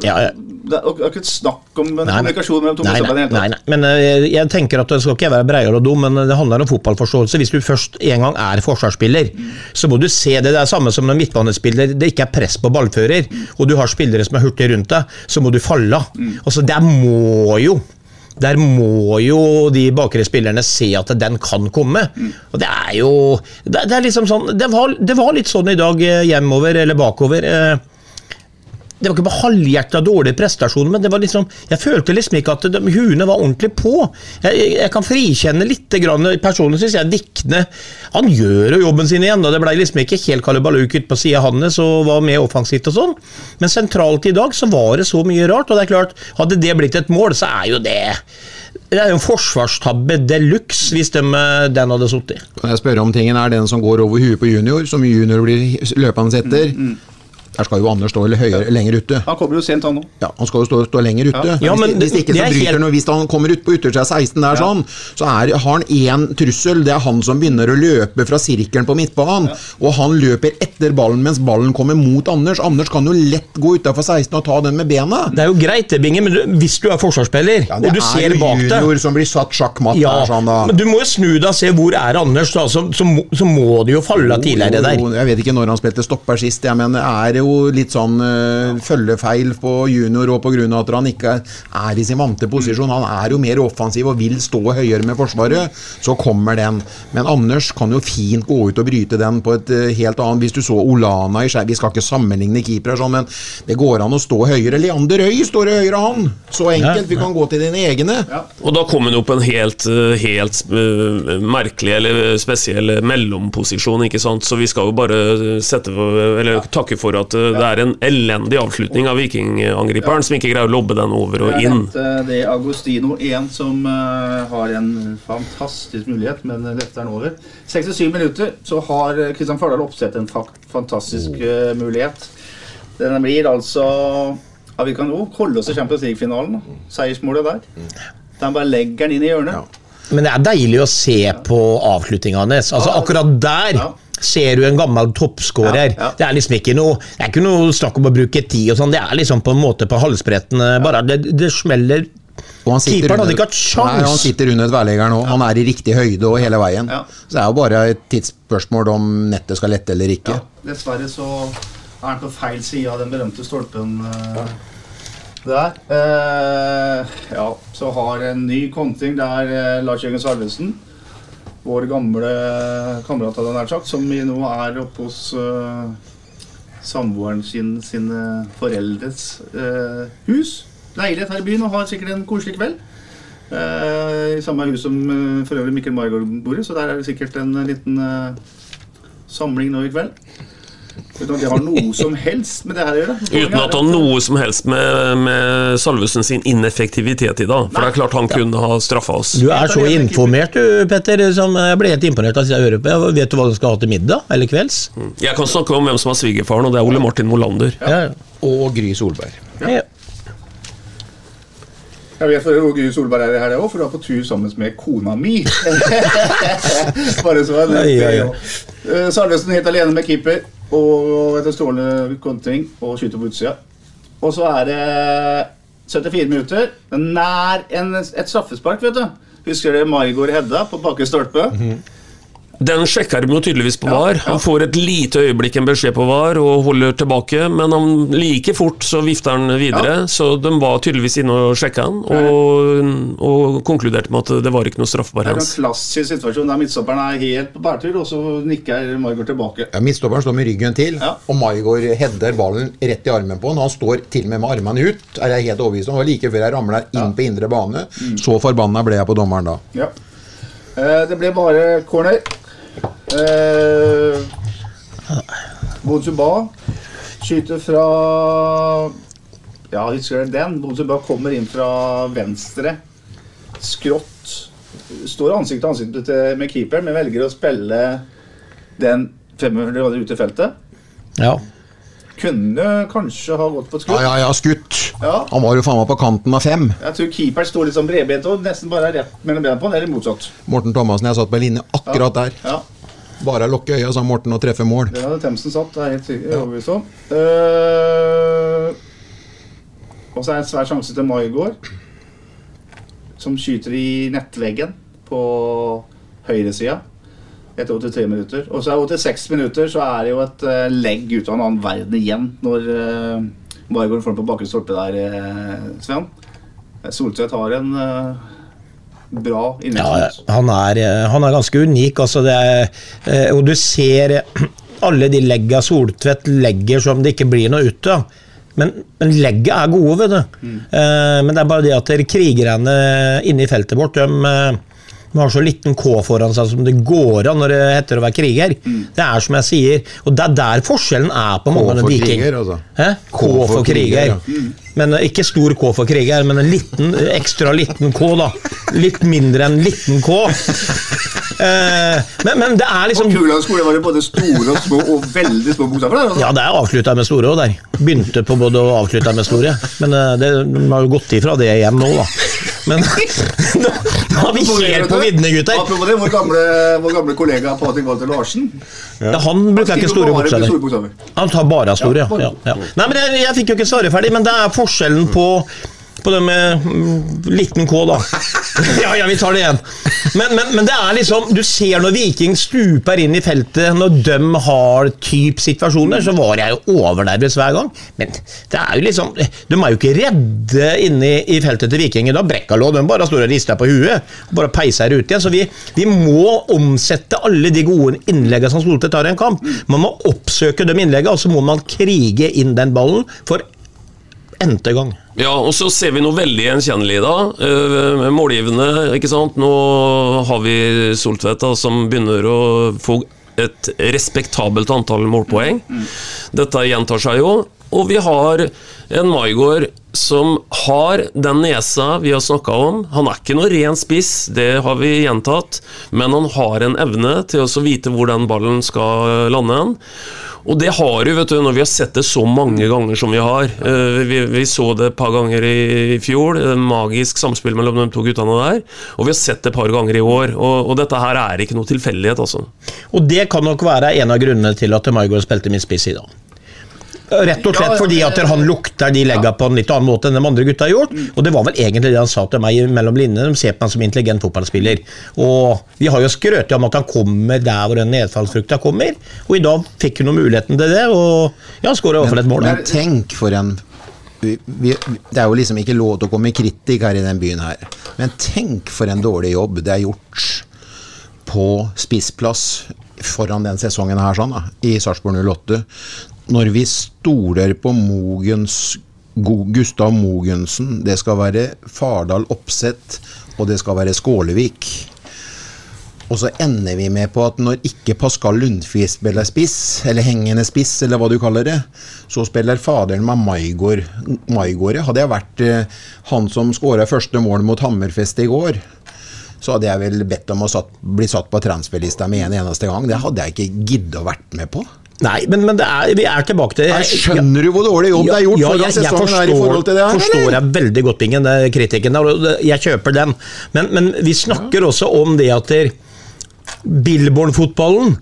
Ja, ja. Det er ikke et snakk om en Nei, kommunikasjon mellom to motstandere. nei, nei, nei. Men eh, jeg tenker at det skal ikke være breial og dum, men det handler om fotballforståelse. Hvis du først en gang er forsvarsspiller, så må du se det. Det er samme som når midtbanespiller det ikke er press på ballfører, og du har spillere som er hurtige rundt deg, så må du falle av. Altså, der må jo der må jo de bakre spillerne se at den kan komme. Og det er jo Det, det er liksom sånn det var, det var litt sånn i dag eh, hjemover eller bakover. Det var ikke på halvhjerta dårlig prestasjon, men det var liksom, jeg følte liksom ikke at de, huene var ordentlig på. Jeg, jeg, jeg kan frikjenne litt. Grann, personlig syns jeg Vikne Han gjør jo jobben sin igjen. og Det ble liksom ikke helt kalibaluk ute på sida hans og var med offensivt og sånn. Men sentralt i dag så var det så mye rart. og det er klart, Hadde det blitt et mål, så er jo det det er jo en forsvarstabbe de luxe hvis de, den hadde sittet. Kan jeg spørre om tingen er den som går over huet på junior, som junior blir løpende etter? Der skal jo Anders stå høyere, lenger ute. Han kommer jo sent, han òg. Ja, Han skal jo stå, stå lenger ute. Ja. Ja, men hvis, hvis ikke så er bryter helt- han, hvis han kommer ut på yttersida 16 der, sånn, så er, har han én trussel. Det er han som begynner å løpe fra sirkelen på midtbanen. Og han løper etter ballen mens ballen kommer mot Anders. Anders kan jo lett gå utafor 16 og ta den med bena. Det er jo greit, det, Binge, men du, hvis du er forsvarsspiller, Ja, og du ser bak deg Det er jo junior som blir satt sjakkmatt Ja, der, sånn da. men du må jo snu deg og se hvor er Anders, da, så, så, må- så må det jo falle av tidligere der. Jo, Jeg vet ikke når han spilte stopper sist, jeg, mener er jo litt sånn uh, følgefeil på junior og pga. at han ikke er i sin vante posisjon. Han er jo mer offensiv og vil stå høyere med Forsvaret. Så kommer den. Men Anders kan jo fint gå ut og bryte den på et uh, helt annet Hvis du så Olana i skjær Vi skal ikke sammenligne keepere, sånn, men det går an å stå høyere. Leander Øy står høyere, han. Så enkelt. Vi kan gå til dine egne. Og da kom han opp en helt, eh, helt eh, merkelig eller spesiell mellomposisjon, ikke sant. Så vi skal jo bare sette eller takke for at eh, det er en elendig avslutning av vikingangriperen som ikke greier å lobbe den over og inn. Eh, Det er Agostino 1 som eh, har en fantastisk mulighet, men løfter den over. 67 minutter så har eh, Kristian Fardal Opseth en fantastisk eh, mulighet. Den blir altså ja, Vi kan jo holde oss i Champions League-finalen. Seiersmålet der. Den bare legger den inn i hjørnet. Men det er deilig å se på avslutninga hans. Altså, akkurat der Ja. Ser du en gammel toppskårer. Ja, ja. Det er liksom ikke noe Det er ikke noe snakk om å bruke tid og sånn, det er liksom på en måte på halsbretten. eh, Bare det, det smeller Og han sitter Keeperen hadde ikke hatt sjans. Nei, han sitter under tverrleggeren nå. Han er i riktig høyde og hele veien. Ja. Så det er jo bare et tidsspørsmål om nettet skal lette eller ikke. Ja, dessverre så er han på feil side av den berømte stolpen eh, der. Eh, ja, så har en ny konting der uh, Lars Jørgen Salvesen, vår gamle kamerat, hadde nær sagt, som nå er oppe hos uh, samboeren sin sine foreldres uh, hus. Leilighet her i byen og har sikkert en koselig kveld. Uh, I samme hus som uh, for øvrig Mikkel Margaard bor i, så der er det sikkert en liten samling nå i kveld. Uten at det har noe som helst med det her å gjøre. Uten at det har noe som helst med, med Salvesen sin ineffektivitet i det. For det er klart han kunne ha straffa oss. Du er så informert du, Petter. Som jeg ble helt imponert av jeg høre på. Vet du hva du skal ha til middag? Eller kvelds? Jeg kan snakke om hvem som er svigerfaren, og det er Ole Martin Molander. Ja. Og Gry Solberg. Ja. Jeg vet hvor Gry Solberg er i helga òg, for du er på tur sammen med kona mi. Bare så det, ja, ja. Eh, Salvesen helt alene med keeper og etter strålende kontring og skyter på utsida. Og så er det 74 minutter. Nær en, et straffespark, vet du. Husker dere Maigård Hedda på bakre stolpe? Den sjekker de jo tydeligvis på VAR. Han får et lite øyeblikk en beskjed på VAR og holder tilbake, men han, like fort så vifter han videre. Så de var tydeligvis inne og sjekka han, og, og konkluderte med at det var ikke noe straffbar Det er en klassisk situasjon der midtstopperen er helt på bærtur, og så nikker Maigård tilbake. Ja, Midtstopperen står med ryggen til, og Maigård header ballen rett i armen på han. Han står til og med med armene ut, er jeg helt overbevist om. Det var like før jeg ramla inn på indre bane. Så forbanna ble jeg på dommeren da. Ja. Eh, det ble bare corner. Eh, Bonsuba skyter fra Ja, husker dere den? Bonsuba kommer inn fra venstre. Skrått. Står ansikt til ansikt med keeperen, men velger å spille den 500 ut i feltet. Ja. Kunne kanskje ha gått på et Ja, ja, ja, skutt. Ja. Han var jo faen meg på kanten av fem. Jeg tror keeper står litt sånn bredbent og nesten bare er rett mellom bena på han, eller motsatt. Morten Thomassen, jeg satt på linje akkurat der. Ja. Bare lukke øya, sa Morten, og treffe mål. Det hadde Themsen satt, det er helt overbevist om. Uh, og så er det en svær sjanse til Maigård, som skyter i nettveggen på høyresida etter 83 minutter. Og så er det 86 minutter, så er det jo et uh, legg ut av en annen verden igjen når uh, Maigård får den på bakre stolpe der, Svean. Sven. Soltvedt har en bra bra Ja, han er, eh, han er ganske unik. Altså det er, eh, og du ser eh, alle de legga Soltvedt legger som det ikke blir noe ut av. Men, men legget er gode, vet du. Mm. men det er bare det at krigerne inne i feltet vårt, de, de har så liten K foran seg som det går an når det heter å være kriger. Det er som jeg sier, og det er der forskjellen er på mange av for viking. kriger, altså. Hæ? K for kriger. Men eh, ikke stor K for kriger, men en liten, ekstra liten K, da. Litt mindre enn liten K. Eh, men, men det er liksom På Kuland skole var det både store og små og veldig små bokstaver der. Altså. Ja, det er avslutta med store òg der. Begynte på både å avslutte med store. Men eh, det, de har jo gått ifra det igjen nå, da. Men nå nå er vi helt på viddene, gutter. Apropos det, vår gamle, vår gamle kollega Patrik Walter Larsen. Ja, han bruker ikke store bokstaver. Han tar bare store, Ja, ja. ja, ja. Nei, men jeg, jeg fikk jo ikke svare ferdig, men det er forskjellen på på det med mm, liten K, da. Ja, ja, vi tar det igjen. Men, men, men det er liksom Du ser når Viking stuper inn i feltet, når de har type situasjoner, så var jeg jo overnervøs hver gang. Men det er jo liksom De er jo ikke redde inne i, i feltet til Viking. Da Brekkalå de bare står og rister på huet og bare peiser ut igjen. Så vi, vi må omsette alle de gode innleggene som Soltvedt tar i en kamp. Man må oppsøke de innleggene, og så må man krige inn den ballen for n-te gang. Ja, og så ser vi noe veldig gjenkjennelig da. eh, målgivende, ikke sant. Nå har vi Soltvedt som begynner å få et respektabelt antall målpoeng. Dette gjentar seg jo. Og vi har en Maigård som har den nesa vi har snakka om. Han er ikke noe ren spiss, det har vi gjentatt, men han har en evne til å vite hvor den ballen skal lande hen. Og det har du, vet du, når vi har sett det så mange ganger som vi har. Eh, Vi, vi så det et par ganger i fjor, eh, magisk samspill mellom de to guttene der. Og vi har sett det et par ganger i år. Og, og dette her er ikke noe tilfeldighet, altså. Og det kan nok være en av grunnene til at Maigård spilte min spiss i dag. Rett og slett Ja, fordi at han lukter de legga på en litt annen måte enn de andre gutta har gjort. Og det var vel egentlig det han sa til meg mellom linjene. De ser på meg som intelligent fotballspiller. Og vi har jo skrøt om at han kommer der hvor den nedfallsfrukta kommer. Og i dag fikk han muligheten til det, og ja, skåra i hvert fall et mål. Men tenk for en vi, vi, Det er jo liksom ikke lov til å komme i kritikk her i den byen her. Men tenk for en dårlig jobb det er gjort på spissplass foran den sesongen her sånn da, i Sarpsborg 08. Når vi stoler på Mogens Gustav Mogensen, det skal være Fardal Oppsett, og det skal være Skålevik. Og så ender vi med på at når ikke Pascal Lundfis spiller spiss, eller hengende spiss, eller hva du kaller det, så spiller faderen med Maigård. Maigård. Hadde jeg vært eh, han som skåra første mål mot Hammerfest i går, så hadde jeg vel bedt om å satt, bli satt på transferlista med en eneste gang. Det hadde jeg ikke giddet å vært med på. Nei, men, men det er, vi er tilbake til jeg, skjønner du hvor dårlig jobb det er gjort foran jeg, jeg sesongen her i forhold til det her, forstår eller? jeg veldig godt, Bingen, er kritikken der, og jeg kjøper den. Men, men vi snakker også om det at Billborn-fotballen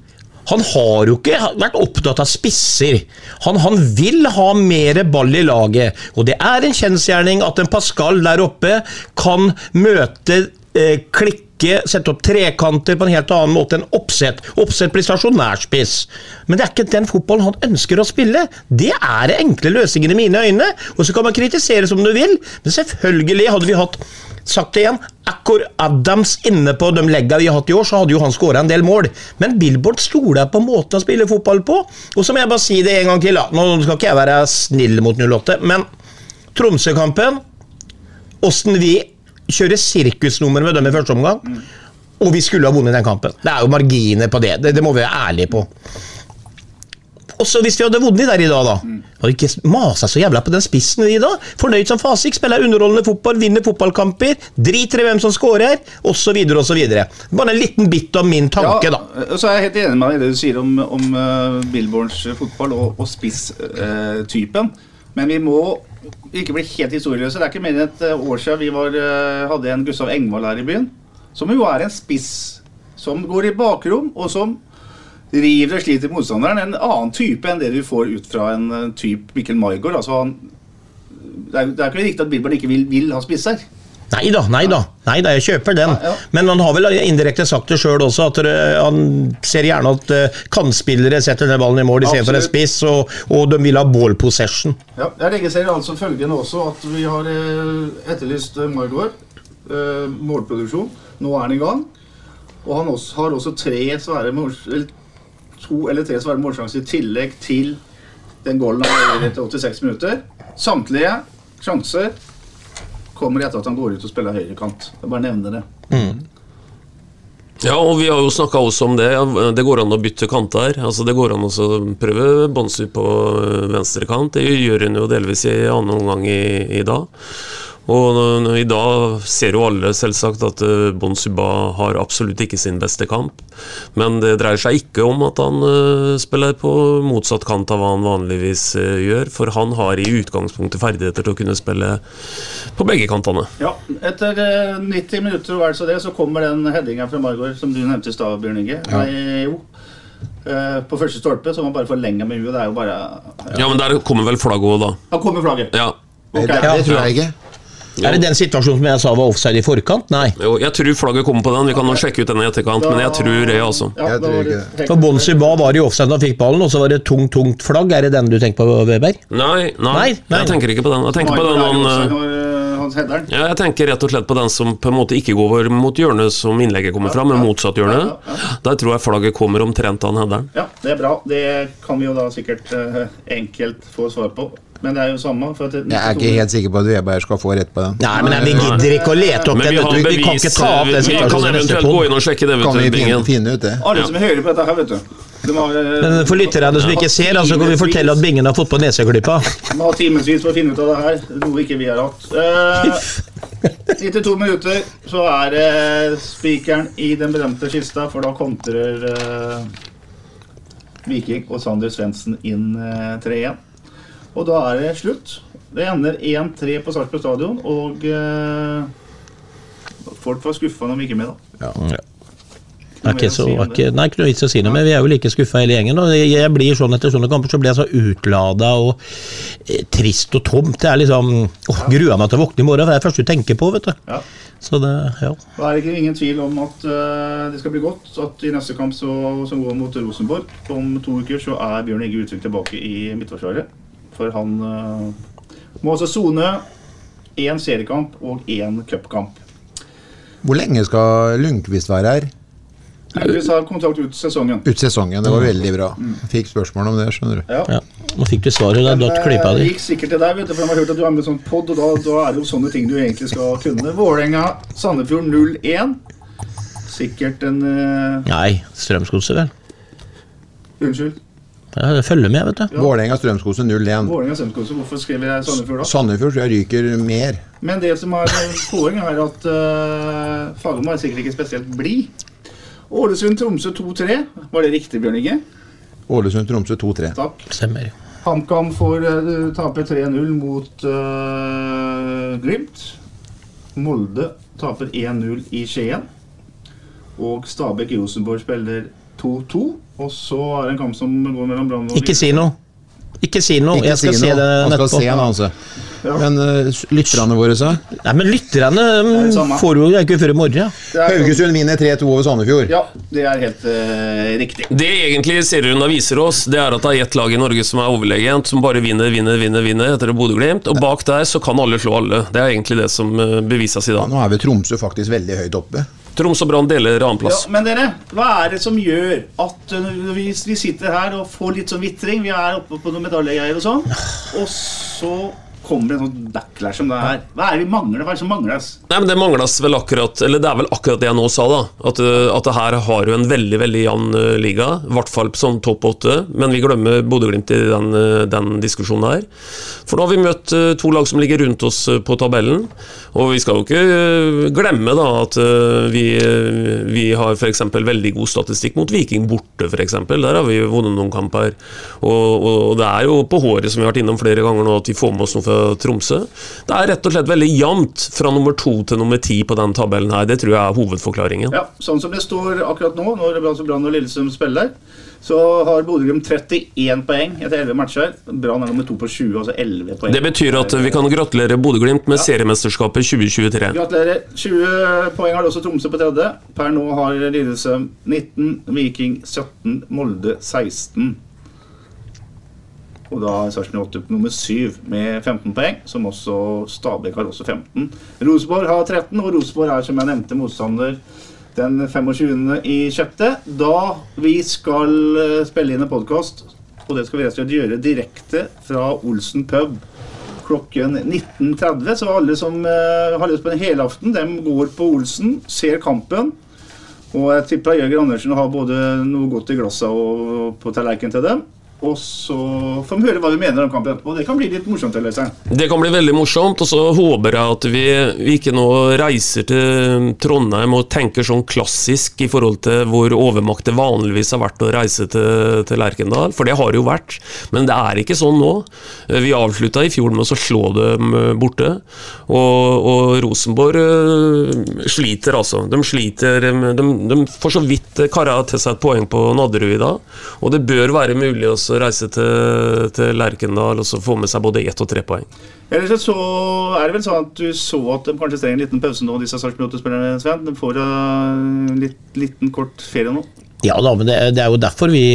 han har jo ikke vært opptatt av spisser. Han, han vil ha mer ball i laget. Og det er en kjensgjerning at en Pascal der oppe kan møte eh, klikke, sette opp trekanter på en helt annen måte enn oppsett. Oppsett blir stasjonærspiss. Men det er ikke den fotballen han ønsker å spille. Det er det enkle løsninger i mine øyne. Og så kan man kritisere som du vil, men selvfølgelig hadde vi hatt Sagt det igjen, Akkor Adams inne på de legga vi har hatt i år, så hadde jo han skåra en del mål. Men Billboard stoler på måten å spille fotball på. Og så må jeg bare si det en gang til. Nå skal ikke jeg være snill mot 08, men Tromsø-kampen Åssen vi kjører sirkusnummer med dem i første omgang. Og vi skulle ha vunnet den kampen. Det er jo marginer på det. Det, det må vi være ærlige på. Også hvis vi hadde vunnet der i dag, da. Hadde ikke masa så jævla på den spissen vi dag. Fornøyd som fasik, spiller underholdende fotball, vinner fotballkamper, driter i hvem som scorer, osv., osv. Bare en liten bit om min tanke, da. Så er jeg helt enig med deg i det du sier om, om uh, Billborns fotball og, og spisstypen. Men vi må ikke bli helt historieløse. Det er ikke mer enn et eh, år siden vi var, eh, hadde en Gustav Engvald her i byen. Som jo er en spiss som går i bakrom, og som river og sliter motstanderen. En annen type enn det du får ut fra en eh, type Mikkel Maigård. Altså det, er, det er ikke riktig at Billborn ikke vil, vil ha spisser. Nei da, nei da, nei da, jeg kjøper den. Ja, ja. Men han har vel indirekte sagt det sjøl også, at uh, han ser gjerne at uh, kantspillere setter den ballen i mål istedenfor en spiss, og, og de vil ha ball possession. Ja, jeg registrerer altså følgende også, at vi har eh, etterlyst Margaard. Margot. Eh, målproduksjon. Nå er han i gang. Og han også, har også tre svære mål, eller to eller tre svære målsjanser i tillegg til den goalen han har etter 86 minutter. Samtlige sjanser kommer etter at han går ut og spiller høyrekant. Jeg bare nevner det. Ja, og vi har jo snakka også om det. Det går an å bytte kanter. Altså Det går an å prøve Bonsu på venstre kant. Det gjør hun jo delvis i annen omgang i, i dag. Og i dag ser jo alle selvsagt at eh, Bon Suba har absolutt ikke sin beste kamp. Men det dreier seg ikke om at han eh, spiller på motsatt kant av hva han vanligvis eh, gjør, for han har i utgangspunktet ferdigheter til å kunne spille på begge kantene. Ja, Etter eh, 90 minutter og vel så det, så kommer den headinga fra Margot som du nevnte i stad, Bjørn Inge. Ja. Nei, jo. Eh, på første stolpe, så må man bare forlenge med huet. Det er jo bare Ja, men der kommer vel flagget òg, da. Da kommer flagget. Ja. Okay. Det, det tror jeg ikke. Er det den situasjonen som jeg sa var offside i forkant? Nei. Jo, jeg tror flagget kommer på den. Vi kan nå sjekke ut den i etterkant, men jeg tror det, altså. Ja, Jeg tror var det For Bonsi Ba var i offside da han fikk ballen, og så var det tungt, tungt flagg. Er det den du tenker på, Weber? Nei, nei, Nei, nei. jeg tenker ikke på den. Jeg tenker på den han eh, den. ja, jeg tenker rett og slett på den som på en måte ikke går mot hjørnet som innlegget kommer fra, men motsatt hjørne. Der tror jeg flagget kommer omtrent av den headeren. Ja, det er bra. Det kan vi jo da sikkert eh, enkelt få svar på. Men det er jo samme. For at Jeg er ikke helt sikker på at Weberg skal få rett på den. Nei, men vi gidder ikke å lete opp det. den. vi. Vi kan ikke ta opp den Vi kan situasjonen i neste eventuelt gå inn og sjekke det, Kan vi finne, finne ut det? Alle som hører på dette her, vet du. De har, eh, Men for lytterne som ikke ser, altså kan vi fortelle at Bingen har fått på neseklypa. Vi har timevis for å finne ut av det her, noe ikke vi har hatt. Eh, 92 minutter, så er det spikeren i den berømte kista, for da kontrer eh, Viking og Sander Svendsen inn eh, 3-1. Og da er det slutt. Det ender 1-3 på Sarpsborg stadion, og eh, folk var skuffa når de ikke er med, da. Det er ikke så, er ikke, nei, ikke noe vits å si noe, men vi er jo like skuffa hele gjengen. Og jeg- jeg blir sånn Etter sånne kamper så blir jeg så utlada og eh, trist og tomt. Det er liksom åh, Gruer meg til å våkne i morgen, for det er det første du tenker på. vet du. Ja. Så det, ja. Da er det ikke ingen tvil om at uh, det skal bli godt. At i neste kamp så, som går mot Rosenborg om to uker, så er Bjørn Inge Utvik tilbake i Midtforsvaret. For han eh, må altså sone én seriekamp og én cupkamp. Hvor lenge skal Lundqvist være her? Lundqvist har kontrakt ut sesongen. Ut sesongen. Det var veldig bra. Fikk spørsmål om det, skjønner du. Ja. ja. Nå fikk du svaret, da datt klypa di. gikk sikkert til deg, vet du, for de har hørt at du er med i sånn pod, og da, da er det jo sånne ting du egentlig skal kunne. Vålerenga-Sandefjord 0-1. Sikkert en uh... Nei, Strømsgodset, vel. Unnskyld. Ja, jeg følger med, vet du. Vålerenga Strømskose 0-1. Vålerenga-Strømskose. Hvorfor skriver jeg Sandefjord da? Sandefjord tror jeg ryker mer. Men det som er poeng, er at uh, Fagermo er sikkert ikke spesielt blid. Ålesund-Tromsø 2-3. Var det riktig, Bjørn Inge? Ålesund-Tromsø 2-3. Takk. Stemmer. HamKam får uh, tape 3-0 mot uh, Glimt. Molde taper 1-0 i Skien. Og Stabæk-Rosenborg spiller 2-2. Og så er det en kamp som går mellom Brann og Ikke si noe. Ikke si noe, Ikke jeg skal si se det Han skal nettopp. se noe, altså. Men uh, lytterne våre sa Nei, men lytterne um, får jo ikke før i morgen. Ja. Haugesund vinner 3-2 over Sandefjord. Ja, det er helt uh, riktig. Det egentlig serierunda viser oss, det er at det er ett lag i Norge som er overlegent, som bare vinner, vinner, vinner, vinner etter Bodø-Glimt. Og bak der så kan alle slå alle. Det er egentlig det som eh, bevises i Ja, dag. nå er vi Tromsø faktisk veldig høyt oppe. Troms og Brann deler Ja, men dere, hva er det som gjør at uh, vi, vi sitter her og får litt sånn vitring? Vi er oppe på noen medaljegreier og sånn. Og så kommer en sånn backlash som det her. Hva er det vi mangler? Hva er det som mangles? Nei, men Det mangles vel akkurat Eller det er vel akkurat det jeg nå sa, da. At, eh, at det her har jo en veldig veldig jevn eh, liga. I hvert fall sånn topp åtte. Men vi glemmer Bodø-Glimt i den, eh, den diskusjonen her. For nå har vi møtt to lag som ligger rundt oss på tabellen. Og vi skal jo ikke glemme da at vi, vi har f.eks. veldig god statistikk mot Viking borte, f.eks. Der har vi vunnet noen kamper. Og, og det er jo på håret, som vi har vært innom flere ganger nå, at vi får med oss noe fra Tromsø. Det er rett og slett veldig jevnt fra nummer to til nummer ti på den tabellen her. Det tror jeg er hovedforklaringen. Ja, Sånn som det står akkurat nå, når Brann og Lillestrøm spiller, så har Bodø-Glimt 31 poeng etter 11 matcher. Brann er nummer to på 20, altså 11 poeng. Det betyr at vi kan gratulere Bodø-Glimt med seriemesterskapet 2023. Gratulerer. 20 poeng har også Tromsø på tredje. Per nå har Lillestrøm 19, Viking 17, Molde 16. Og da Sarpsborg 8 på nummer 7 med 15 poeng, som også Stabæk har også 15. Rosenborg har 13, og Rosenborg er, som jeg nevnte, motstander den 25. i sjette. Da vi skal eh, spille inn en podkast, og det skal vi rett og slett gjøre direkte fra Olsen pub klokken 19.30. Så alle som eh, har lyst på en helaften, dem går på Olsen, ser kampen. Og jeg tipper Jørgen Andersen har både noe godt i glasset og på tallerkenen til dem. Og så får vi høre hva vi mener om kampen etterpå. Det kan bli litt morsomt. Øystein. Det kan bli veldig morsomt, og så håper jeg at vi, vi ikke nå reiser til Trondheim og tenker sånn klassisk i forhold til hvor overmakt det vanligvis har vært å reise til, til Lerkendal, for det har det jo vært. Men det er ikke sånn nå. Vi avslutta i fjor med å slå dem borte, og, og Rosenborg øh, sliter altså. De sliter, de, de får så vidt kara til seg et poeng på Nadderud i dag, og det bør være mulig å reise til, til Lerkendal og så få med seg både ett og tre poeng. Ellers så er det vel sånn at du så at de kanskje trenger en liten pause nå, disse Sarpsborg 8-spillerne, Sven. De får en litt, liten kort ferie nå. Ja da, men det, det er jo derfor vi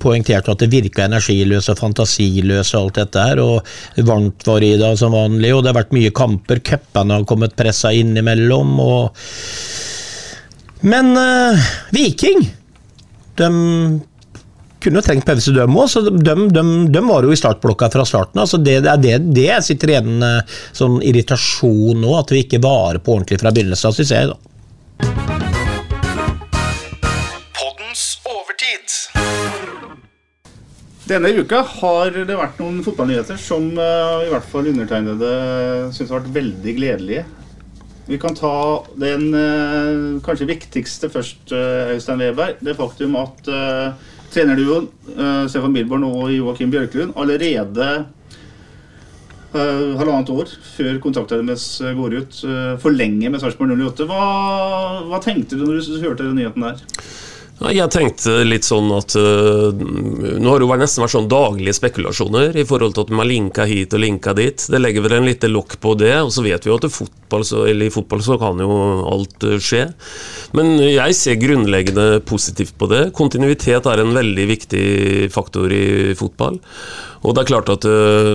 poengterte at det virka energiløs og fantasiløs og alt dette her. Og varmt var i dag som vanlig, og det har vært mye kamper. Cupene har kommet pressa innimellom. Og Men uh, Viking de kunne jo trengt pause, dem òg. Så de, de, de var jo i startblokka fra starten. Altså det, det er det, det jeg sitter igjen med sånn irritasjon nå, at vi ikke varer på ordentlig fra begynnelsen av, syns jeg. da. Denne uka har det vært noen fotballnyheter som eh, i hvert fall undertegnede syns har vært veldig gledelige. Vi kan ta den eh, kanskje viktigste først, eh, Øystein Weber. Det faktum at uh, trenerduoen uh, Stefan Bilborn og Joakim Bjørklund allerede uh, halvannet år før kontrakten deres går ut, uh, forlenger med Sarpsborg 08. Hva, hva tenkte du når du hørte den nyheten der? Jeg tenkte litt sånn at uh, Nå har det jo nesten vært sånn daglige spekulasjoner i forhold til at man linka hit og linka dit. Det legger vel en lite lokk på det, og så vet vi jo at fotball, så, i fotball så kan jo alt uh, skje. Men jeg ser grunnleggende positivt på det. Kontinuitet er en veldig viktig faktor i fotball. Og det er klart at uh,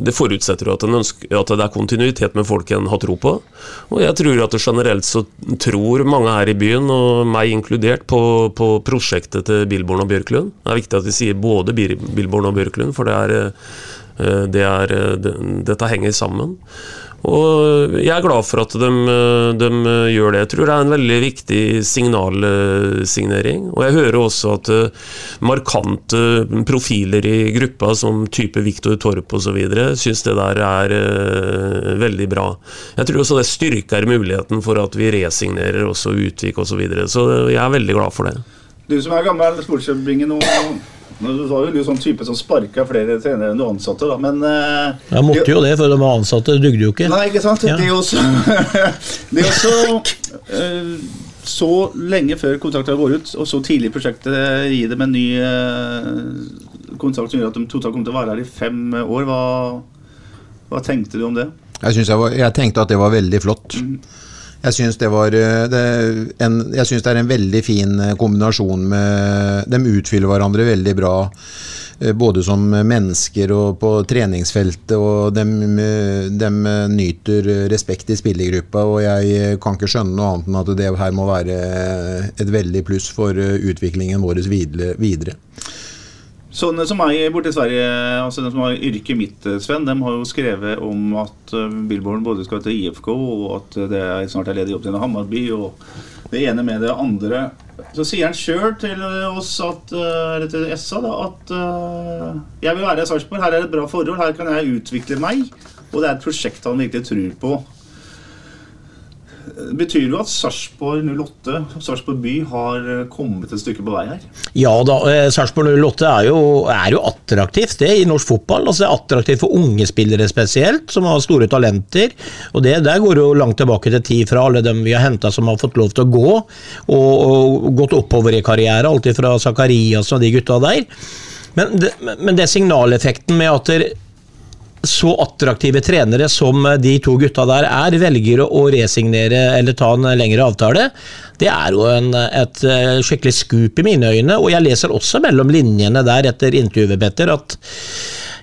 det forutsetter at, ønsker, at det er kontinuitet med folk en har tro på. Og jeg tror at generelt så tror mange her i byen, og meg inkludert, på, på prosjektet til Billborn og Bjørklund. Det er viktig at vi sier både Billborn og Bjørklund, for det er, uh, det er, det, dette henger sammen. Og jeg er glad for at de, de, gjør det. Jeg tror det er en veldig viktig signalsignering. Og jeg hører også at markante profiler i gruppa, som type Viktor Torp osv., syns det der er uh, veldig bra. Jeg tror også det styrker muligheten for at vi resignerer også Utvik osv. Så, videre. så jeg er veldig glad for det. Du som er gammel sportskjøpbringen nå du var jo sånn type som sparka flere trenere enn du ansatte, da, men uh, Jeg måtte jo det, for de var ansatte. Det dugde jo ikke. Nei, ikke sant? Ja. Det er også, det er også uh, Så lenge før kontrakten går ut, og så tidlig i prosjektet gi dem en ny uh, kontrakt som gjør at de totalt kommer til å være her i fem år. Hva, hva tenkte du om det? Jeg, jeg, var, jeg tenkte at det var veldig flott. Jeg syns det, var, eh, det, en, jeg synes det er en veldig fin eh, kombinasjon med De utfyller hverandre veldig bra. eh, Både som mennesker og på treningsfeltet, og de, de nyter respekt i spillergruppa. Og jeg kan ikke skjønne noe annet enn at det her må være et veldig pluss for utviklingen vår videre. Sånne som meg borte i Sverige, altså de som har yrket mitt, eh, Sven, de har jo skrevet om at eh, Billborn både skal til IFK, og at det er snart er ledig jobb til Hammarby, og det ene med det andre. Så sier han sjøl til oss, at, eh, eller til SA, da, at jeg vil være i Sarpsborg, her er det et bra forhold, her kan jeg utvikle meg, og det er et prosjekt han virkelig tror på. Betyr det at Sarpsborg 08, Sarpsborg by, har eh, kommet et stykke på vei her? Ja da, eh, Sarpsborg 08 er jo, er jo attraktivt det i norsk fotball. altså Det er attraktivt for unge spillere spesielt, som har store talenter. og det Der går det jo langt tilbake til tid fra alle dem vi har henta som har fått lov til å gå, og, og gått oppover i karriere, alltid fra Zakarias og de gutta der. Men men det signaleffekten med at så attraktive trenere som de to gutta der er, velger å resignere eller ta en lengre avtale, det er jo en, et eh, skikkelig skup i mine øyne. Og jeg leser også mellom linjene der etter intervjuet, Petter, at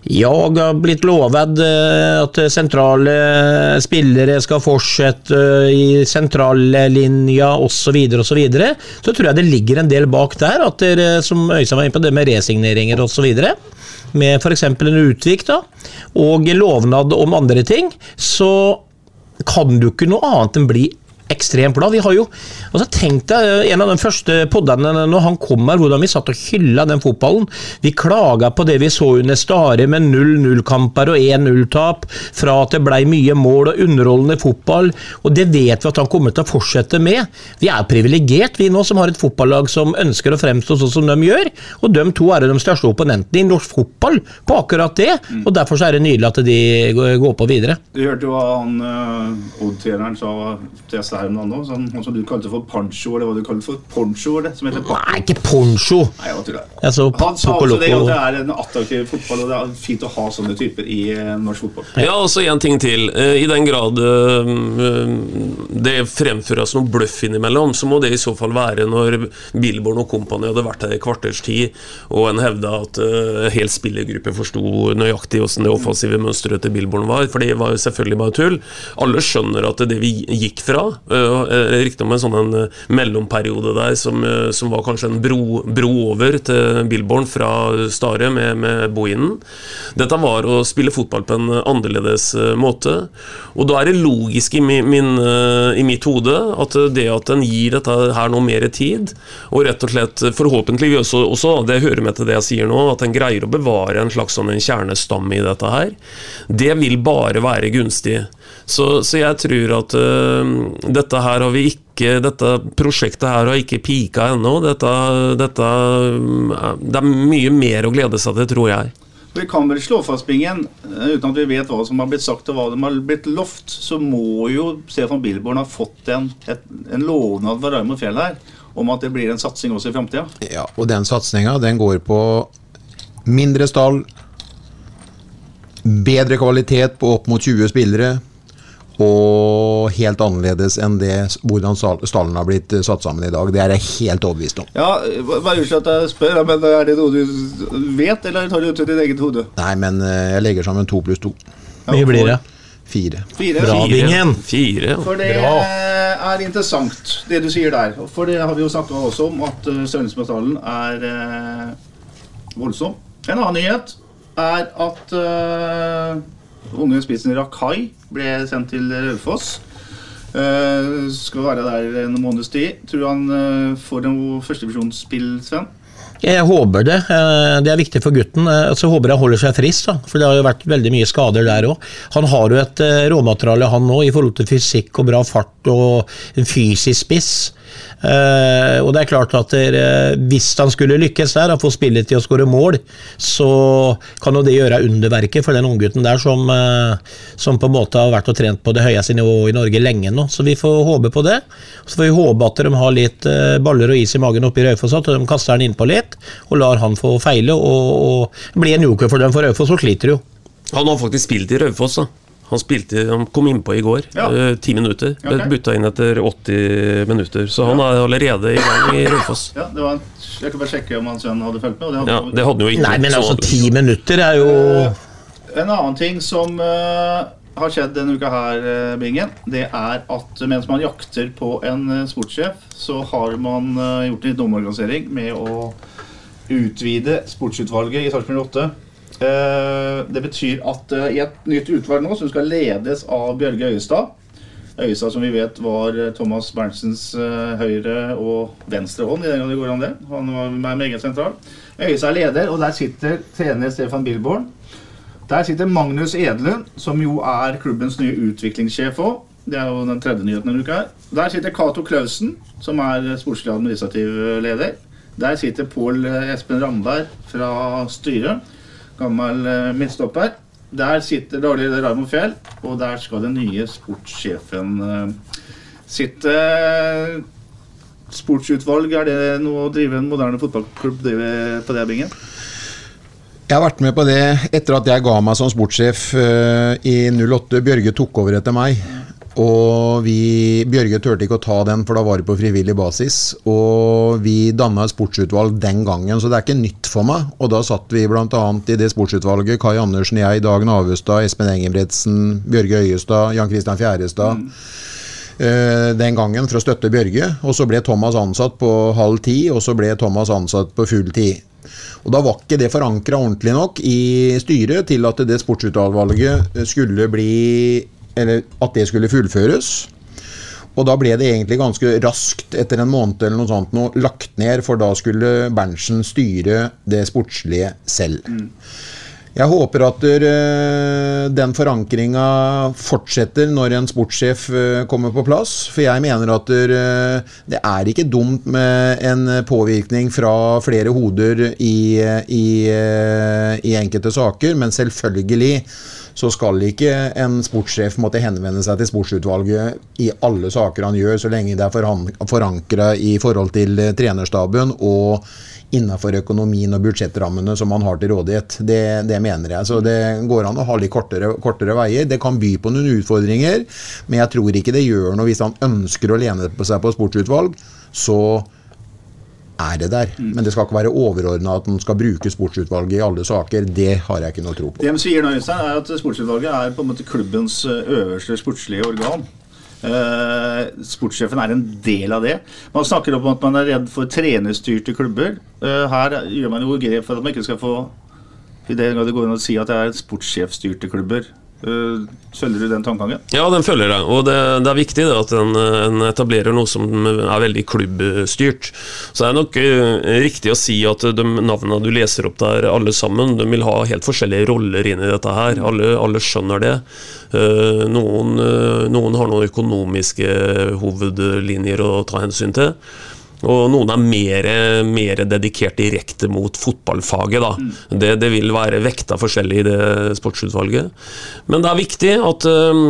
jeg har blitt lovet eh, at sentrale spillere skal fortsette eh, i sentrallinja osv. Så, videre, og så, så tror jeg det ligger en del bak der, at dere, som Øystein var inne på, det med resigneringer osv med f.eks. en utvik da, og lovnad om andre ting, så kan du ikke noe annet enn bli ekstremt glad. Vi har jo, altså Tenk deg en av de første poddene når han kom her, hvordan vi satt og hylla den fotballen. Vi klaga på det vi så under Stare med 0-0-kamper og 1-0-tap, fra at det blei mye mål og underholdende fotball, og det vet vi at han kommer til å fortsette med. Vi er privilegert, vi nå, som har et fotballag som ønsker å fremstå sånn som de gjør, og de to er de største opponentene i norsk fotball på akkurat det, og derfor så er det nydelig at de går på videre. Du hørte jo hva han uh, sa til her om dagen òg. Sånn, han som du kalte for pancho, eller hva du kalte for poncho, eller, som heter Nei, ikke poncho! Nei, jeg tuller. Jeg så Han sa også det at det er en attraktiv fotball, og det er fint å ha sånne typer i eh, norsk fotball. Ja, og så en ting til. Eh, I den grad eh, det fremføres noe bløff innimellom, så må det i så fall være når Billborn og kompani hadde vært her i kvarters tid, og en hevda at uh, hel spillergruppe forsto nøyaktig hvordan det offensive mønsteret til Billborn var, for det var jo selvfølgelig bare tull. Alle skjønner at det vi gikk fra, riktignok med sånn en uh, mellomperiode der som, som var kanskje en bro, bro over til Billborn fra Stare med, med Bohinen, dette var å spille fotball på en annerledes måte. Og da er det logisk i, min, min, i mitt hode at det at en gir dette her nå mer tid, og rett og slett forhåpentlig også, også, det hører med til det jeg sier nå, at en greier å bevare en slags sånn en kjernestamme i dette her, det vil bare være gunstig. Så, så jeg tror at uh, dette her har vi ikke dette prosjektet her har ikke pika ennå. Dette, dette, uh, det er mye mer å glede seg til, tror jeg. Vi kan vel slå fast, Bingen, eh, uten at vi vet hva som har blitt sagt og hva som har blitt lovt, så må jo Stefan Billborn ha fått en, et, en lovnad fra Raymond Fjell her om at det blir en satsing også i framtida. Ja, og den satsinga den går på mindre stall, bedre kvalitet på opp mot 20 spillere, og helt annerledes enn det hvordan stall- stallen har blitt eh, satt sammen i dag. Det er jeg helt overbevist om. Ja, Bare unnskyld at jeg spør, men er det noe du vet, eller tar du ut i ditt eget hode? Nei, men eh, jeg legger sammen to pluss to. Hvor Mye blir det? Fire. Fire. Bra, Bingen. Fire. For det Bra. er interessant, det du sier der. For det har vi jo snakka også om, at uh, Sørlandsmetallen er eh, voldsom. En annen nyhet er at unge spissen Rakai ble sendt til Raufoss. Uh, skal være der en måneds tid. Tror du han uh, får noe førstevisjonsspill, Sven? Jeg håper det. Eh, Det er viktig for gutten. Så håper jeg holder seg frisk, da. for det har jo vært veldig mye skader der òg. Han har jo et råmateriale, han òg, i forhold til fysikk og bra fart og en fysisk spiss. Eh, og det er klart at der, eh, Hvis han skulle lykkes der, og få spillet til å skåre mål, så kan jo det gjøre underverket for den unggutten der som, eh, som på en måte har vært og trent på det høyeste nivået i Norge lenge nå. Så vi får håpe på det. Så får vi håpe at de har litt baller og is i magen oppe i Raufoss, at de kaster han innpå litt og lar han få feile. Og, og bli en joker for dem, for Raufoss sliter jo. Han har faktisk spilt i Raufoss, da. Han, spilte, han kom innpå i går. Ja. eh, Ti minutter. Ble okay. Bytta inn etter 80 minutter. Så han er allerede i gang i Raufoss. Ja, det var en, jeg kan bare sjekke om hans sønn hadde fulgt med. Og det hadde Ja, det hadde jo ikke. Nei, men så- altså, ti minutter er jo En annen ting som uh, har skjedd denne uka her, eh, Bingen, det er at mens man jakter på en eh, sportssjef, så har man uh, gjort en liten omorganisering med å utvide sportsutvalget i Sarpsborg 8. Eh, det betyr at eh, i et nytt utvalg nå, som skal ledes av Bjørge Øyestad Øyestad, som vi vet, var eh, Thomas Berntsens høyre og venstre hånd. i den gang det går an det. Han var meg meget sentral. Øyestad er leder, og der sitter trener Stefan Bilborn. Der sitter Magnus Edlund, som jo er klubbens nye utviklingssjef òg. Det er jo den tredje nyheten denne uka. Der sitter Cato Clausen, som er sportslig administrativ leder. Der sitter Pål Espen Ramberg fra styret, gammel eh, midtstopper. Der sitter leder Raymond Fjell, og der skal den nye sportssjefen eh, sitte. Sportsutvalg, er det noe å drive en moderne fotballklubb på det, Bingen? Jeg har vært med på det etter at jeg ga meg som sportssjef eh, i 08. Bjørge tok over etter meg. Og vi, Bjørge turte ikke å ta den, for da var det på frivillig basis. Og vi danna sportsutvalg den gangen, så det er ikke nytt for meg. Og da satt vi bl.a. i det sportsutvalget, Kai Andersen, jeg, Dag Navestad, Espen Engebretsen, Bjørge Øyestad, Jan Christian Fjærestad. Mm Den gangen for å støtte Bjørge. Og så ble Thomas ansatt på halv ti, og så ble Thomas ansatt på full tid. Og Da var ikke det forankra ordentlig nok i styret til at det sportsutvalget skulle bli Eller at det skulle fullføres. Og da ble det egentlig ganske raskt, etter en måned eller noe sånt, noe, lagt ned, for da skulle Berntsen styre det sportslige selv. Jeg håper at eh, den forankringa fortsetter når en sportssjef eh, kommer på plass. For jeg mener at eh, det er ikke dumt med en påvirkning fra flere hoder i, i, i enkelte saker, men selvfølgelig så skal ikke en sportssjef måtte henvende seg til sportsutvalget i alle saker han gjør, så lenge det er forankra i forhold til eh, trenerstaben og innenfor økonomien og budsjettrammene som man har til rådighet. Det, det mener jeg. Så det går an å ha litt kortere, kortere veier. Det kan by på noen utfordringer, men jeg tror ikke det gjør noe hvis han ønsker å lene seg på sportsutvalg. Så er det der. Men det skal ikke være overordna at en skal bruke sportsutvalget i alle saker. Det har jeg ikke noe tro på. Det de sier nå, Øystein, er at sportsutvalget er på en måte klubbens eh, øverste sportslige organ. Uh, sportssjefen er en del av det. Man snakker om at man er redd for trenerstyrte klubber. Uh, her gjør man jo grep for at man ikke skal få i det grad det går an å si at det er sportssjefstyrte klubber. Eh, følger du den tankegangen? Ja, den følger jeg. Og det, det er viktig det, at en, en etablerer noe som er veldig klubbstyrt. Så det er nok eh, riktig å si at de navnene du leser opp der, alle sammen, de vil ha helt forskjellige roller inn i dette her. Alle, alle skjønner det. Eh, noen, noen har noen økonomiske hovedlinjer å ta hensyn til. Og noen er mer, mer dedikert direkte mot fotballfaget. Da. Det, det vil være vekta forskjellig i det sportsutvalget. Men det er viktig at, eh,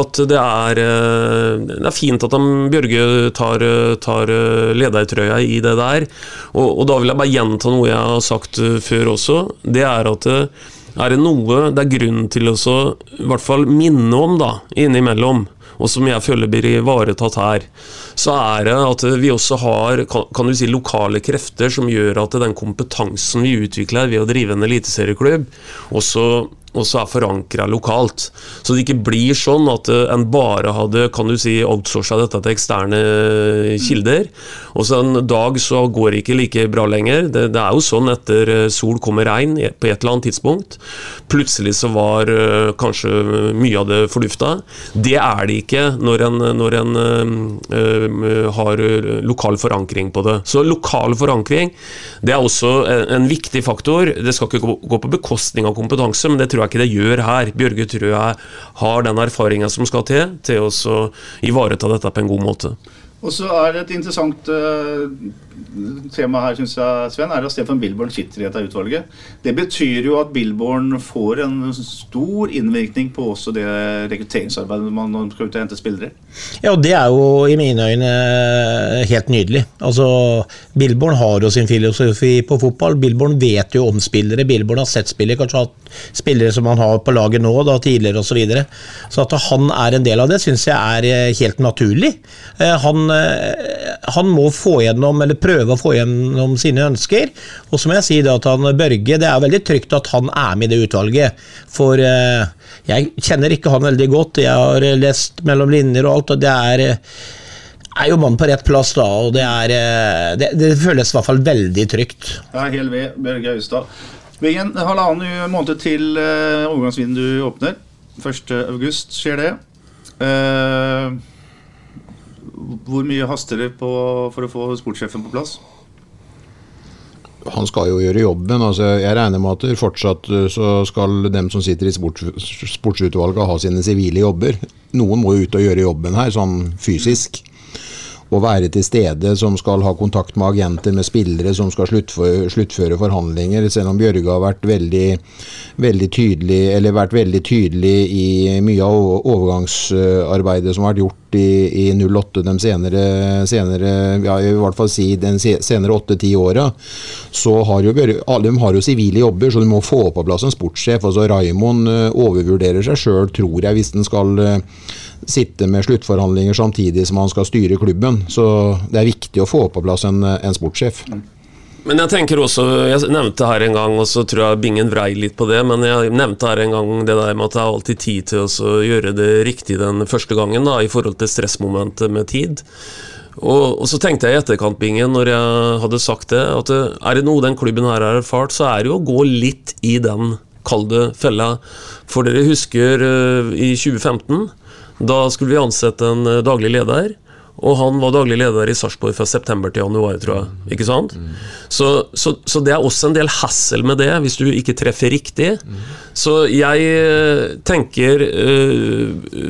at det er eh, Det er fint at de, Bjørge tar, tar eh, ledertrøya i det der. Og, og da vil jeg bare gjenta noe jeg har sagt før også. Det er at er det noe det er grunn til å så, i hvert fall minne om da, innimellom, og som jeg føler blir ivaretatt her, så er det at vi også har kan, du si, lokale krefter som gjør at den kompetansen vi utvikler ved å drive en eliteserieklubb, også, også er forankra lokalt. Så det ikke blir sånn at eh, en bare hadde kan du si, outsourca dette til eksterne eh, kilder, og så en dag så går det ikke like bra lenger. Det, det er jo sånn etter eh, sol kommer regn på et eller annet tidspunkt. Plutselig så var kanskje mye av det fordufta. Det er det ikke når en, når en eh, har lokal forankring på det. Så lokal forankring det er også en, en viktig faktor. Det skal ikke gå, gå på bekostning av kompetanse, men det tror jeg det gjør her. Bjørge tror jeg har den erfaringa som skal til til å ivareta dette på en god måte. Og så er det et interessant uh, tema her, syns jeg, Sven, er at Stefan Billborn sitter i dette utvalget. Det betyr jo at Billborn får en stor innvirkning på også det rekrutteringsarbeidet man man skal ut og hente spillere. Ja, og det er jo i mine øyne helt nydelig. Altså, Billborn har jo sin filosofi på fotball. Billborn vet jo om spillere. Billborn har sett spillere, kanskje hatt spillere som han har på laget nå, da, tidligere osv. Så, videre. så at han er en del av det, syns jeg er eh, helt naturlig. Eh, Han, eh, han må få gjennom, eller prøve å få gjennom sine ønsker. Og så må jeg si det at han Børge, det er veldig trygt at han er med i det utvalget. For jeg kjenner ikke han veldig godt. Jeg har lest mellom linjer og alt, og det er er jo mann på rett plass, da, og det, er, det, det føles i hvert fall veldig trygt. Ja, hel ved, Børge Austad. Bingen, halvannen måned til uh, overgangsvinduet åpner. 1. august skjer det. Uh, hvor mye haster det for å få sportssjefen på plass? Han skal jo gjøre jobben. altså Jeg regner med at fortsatt eh, så skal dem som sitter i sports, sportsutvalget ha sine sivile jobber. Noen må jo ut og gjøre jobben her, sånn fysisk. Å være til stede, som skal ha kontakt med agenter, med spillere som skal sluttføre, sluttføre forhandlinger. Selv om Bjørge har vært veldig, veldig tydelig eller vært veldig tydelig i mye av overgangsarbeidet som har vært gjort i, i 08 de senere, senere ja, i hvert fall si den senere åtte-ti åra, så har jo Bjørge, alle har jo sivile jobber, så du må få på plass en sportssjef. altså Raimond eh, overvurderer seg sjøl, tror jeg, hvis den skal eh, sitte med sluttforhandlinger samtidig som han skal styre klubben. Så det er viktig å få på plass en, en sportssjef. Men jeg tenker også, jeg nevnte her en gang, og så tror jeg Bingen vrei litt på det, men jeg nevnte her en gang det der med at det er alltid tid til å gjøre det riktig den første gangen, da, i forhold til stressmomentet med tid. Og, og så tenkte jeg i etterkant, Bingen, når jeg hadde sagt det, at det- er det noe den klubben her har erfart, så er det jo å gå litt i den kalde fella. For dere husker eh, i 2015, da skulle vi ansette en eh, daglig leder. Og han var daglig leder i Sarpsborg fra september til januar, tror jeg. Ikke sant? Så, så, så det er også en del hassel med det, hvis du ikke treffer riktig. Så jeg eh, tenker eh,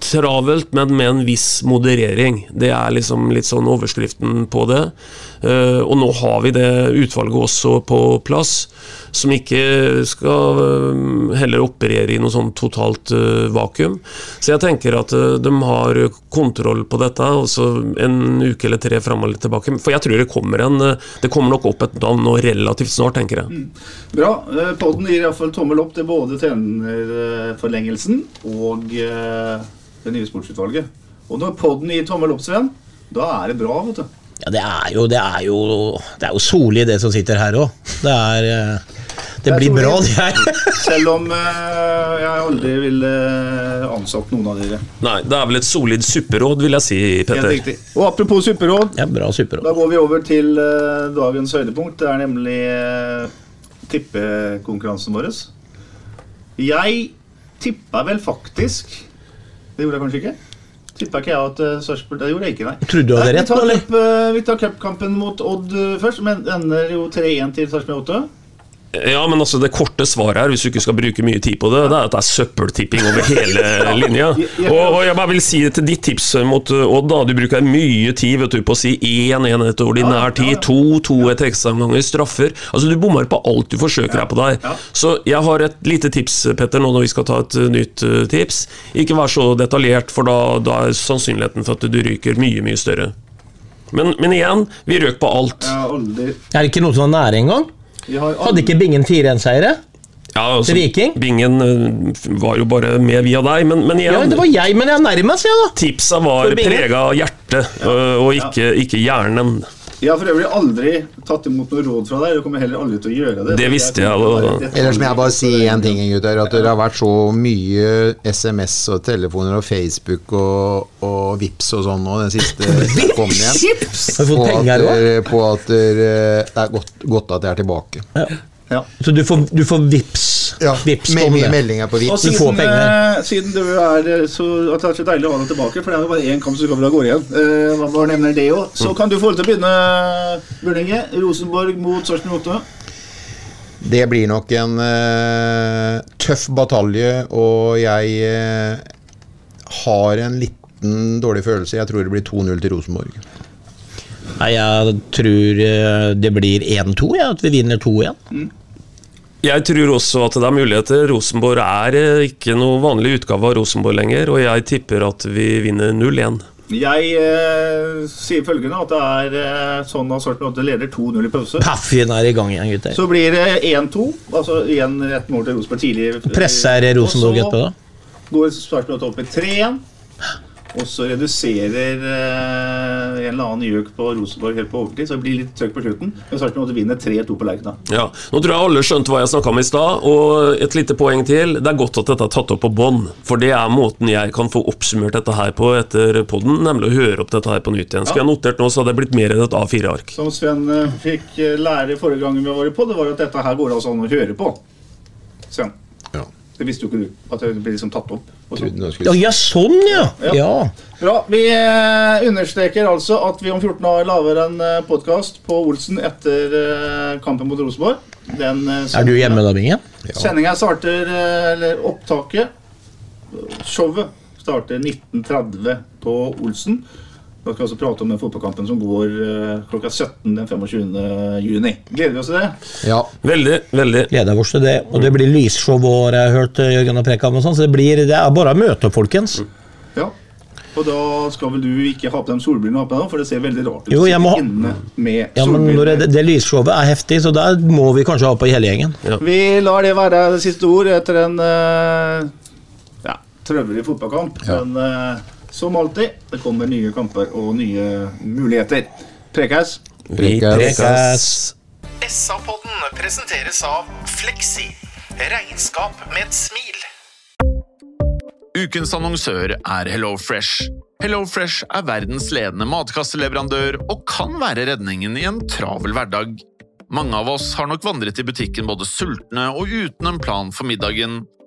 Travelt, men med en viss moderering. Det er liksom litt sånn overskriften på det. Eh, og nå har vi det utvalget også på plass, som ikke skal eh, heller operere i noe sånn totalt eh, vakuum. Så jeg tenker at de har kontroll på dette, altså en uke eller tre fram og tilbake. For jeg tror det kommer en Det kommer nok opp et navn nå relativt snart, tenker jeg. Bra. eh, Podden gir iallfall tommel opp til både trenerforlengelsen og det nye sportsutvalget. Og når podden gir tommel opp, Sven, da er det bra, vet du. Ja, det er jo, det er jo, det er jo Solli, det som sitter her òg. Det er eh, Det blir bra, det her. Selv om uh, jeg aldri ville ansatt noen av dere. Nei, det er vel et solid supperåd, vil jeg si, Petter. Og apropos supperåd, Ja, bra superråd. da går vi over til uh, dagens høydepunkt. Det er nemlig uh, tippekonkurransen vår. Jeg tippa vel faktisk Det gjorde jeg kanskje ikke? Tippa ikke jeg at uh, Sarpsborg Det gjorde jeg ikke, nei. Du hadde rett eller? eh, Vi tar cupkampen mot Odd eh, først, men ender jo 3-1 til Sarpsborg 8. Ja, men altså det korte svaret her, hvis du ikke skal bruke mye tid på det, det er at det er søppeltipping over hele linja. Og, og jeg bare vil si til ditt tips mot uh, Odd, da. Du bruker mye tid vet du, på å si 1-1 etter ordinær tid, 2-2 etter ekstraomganger, straffer. Altså Du bommer på alt du forsøker her på deg. Så jeg har et lite tips, Petter, nå når vi skal ta et nytt tips. Ikke vær så detaljert, for da, da er sannsynligheten for at du ryker mye, mye større. Men, men igjen, vi røk på alt. Er det ikke noe som er nære engang? Vi Hadde ikke Bingen 4-1-seiere? Ja, altså, Viking? Bingen eh, var jo bare med via deg, men, men igjen Ja, det var jeg, men jeg er nærmest, jeg, da. Tipsa var prega av hjertet, øh, og ikke, ikke hjernen. Jeg har for øvrig aldri tatt imot noe råd fra deg. Du kommer heller aldri til å gjøre det. Det visste jeg, og- Ellers må jeg bare si en ting, gutter. At det har vært så mye SMS og telefoner og Facebook og, og Vips og sånn nå den siste kom igjen. På at, dere- på at dere- det er godt, godt at jeg er tilbake. Ja. Så du får, du får vips. Ja, vips med, om med det. meldinger på Og Vips. Du får penger. eh, siden du er eh, så at det er så deilig å ha deg tilbake, for det er jo bare én kamp som kommer av gårde igjen, uh, hva bare nevner det òg, så kan du få lov til å begynne, Burninge. Rosenborg mot Sarpsborg 8. Det blir nok en uh, tøff batalje, og jeg uh, har en liten dårlig følelse. Jeg tror det blir 2-0 til Rosenborg. Nei, jeg tror eh, det blir 1-2, ja, at vi vinner 2-1. Jeg tror også at det er muligheter. Rosenborg er eh, ikke noe vanlig utgave av Rosenborg lenger, og jeg tipper at vi vinner 0-1. Jeg eh, sier følgende at det er eh, sånn at Sarpsborg leder 2-0 i pause. Paffien er i gang igjen, gutter. Så blir det 1-2, altså igjen rett mål til Rosenborg tidlig. Presser Rosenborg Og så etterpå, da? Går Sarpsborg opp i 3-1. Og så reduserer eh, en eller annen gjøk på Rosenborg helt på overtid, så det blir litt trøkk på slutten. Men Sarpsborg 8 vinne 3-2 på Lerkendal. Ja, Nå tror jeg alle skjønte hva jeg snakka om i stad, og et lite poeng til. Det er godt at dette er tatt opp på bånd, for det er måten jeg kan få oppsummert dette her på etter podden, nemlig å høre opp dette her på nytt igjen. Skulle jeg notert nå, så hadde det blitt mer enn et A4-ark. Som Sven eh, fikk eh, lære forrige gang vi var på, det var at dette her går altså an å høre på. Sven. Ja. Det visste jo ikke du. At det ble liksom tatt opp. sånn. Ja, ja, sånn, ja! Ja. ja. Bra. Vi eh, understreker altså at vi om 14 dager lager en eh, podkast på Olsen etter eh, kampen mot Rosenborg. Den, Er du hjemme da, Bingen? Sendinga starter, eller opptaket, showet, starter 19.30 på Olsen. Da skal vi også prate om den fotballkampen som går eh, klokka 17 den 25. juni. Gleder vi oss til det? Ja. Veldig, veldig. Gleder oss til det. Og det blir lysshow og har jeg hørt eh, Jørgen og preka om og sånn, så det blir det er bare å møte, folkens. Ja. Og da skal vel du ikke ha på dem solbrillene, har deg, for det ser veldig rart ut. Jo, jeg må ha- inne med Ja, men når det, det lysshowet er heftig, så der må vi kanskje ha på hele gjengen. Vi lar det være det siste ord etter en uh, ja, trøblete fotballkamp. Ja. Men eh, som alltid, det kommer nye kamper og nye muligheter. Prekes. Prekas. SA-podden presenteres av Fleksi. Regnskap med et smil. Ukens annonsør er HelloFresh. HelloFresh er verdens ledende matkasseleverandør og kan være redningen i en travel hverdag. Mange av oss har nok vandret i butikken både sultne og uten en plan for middagen,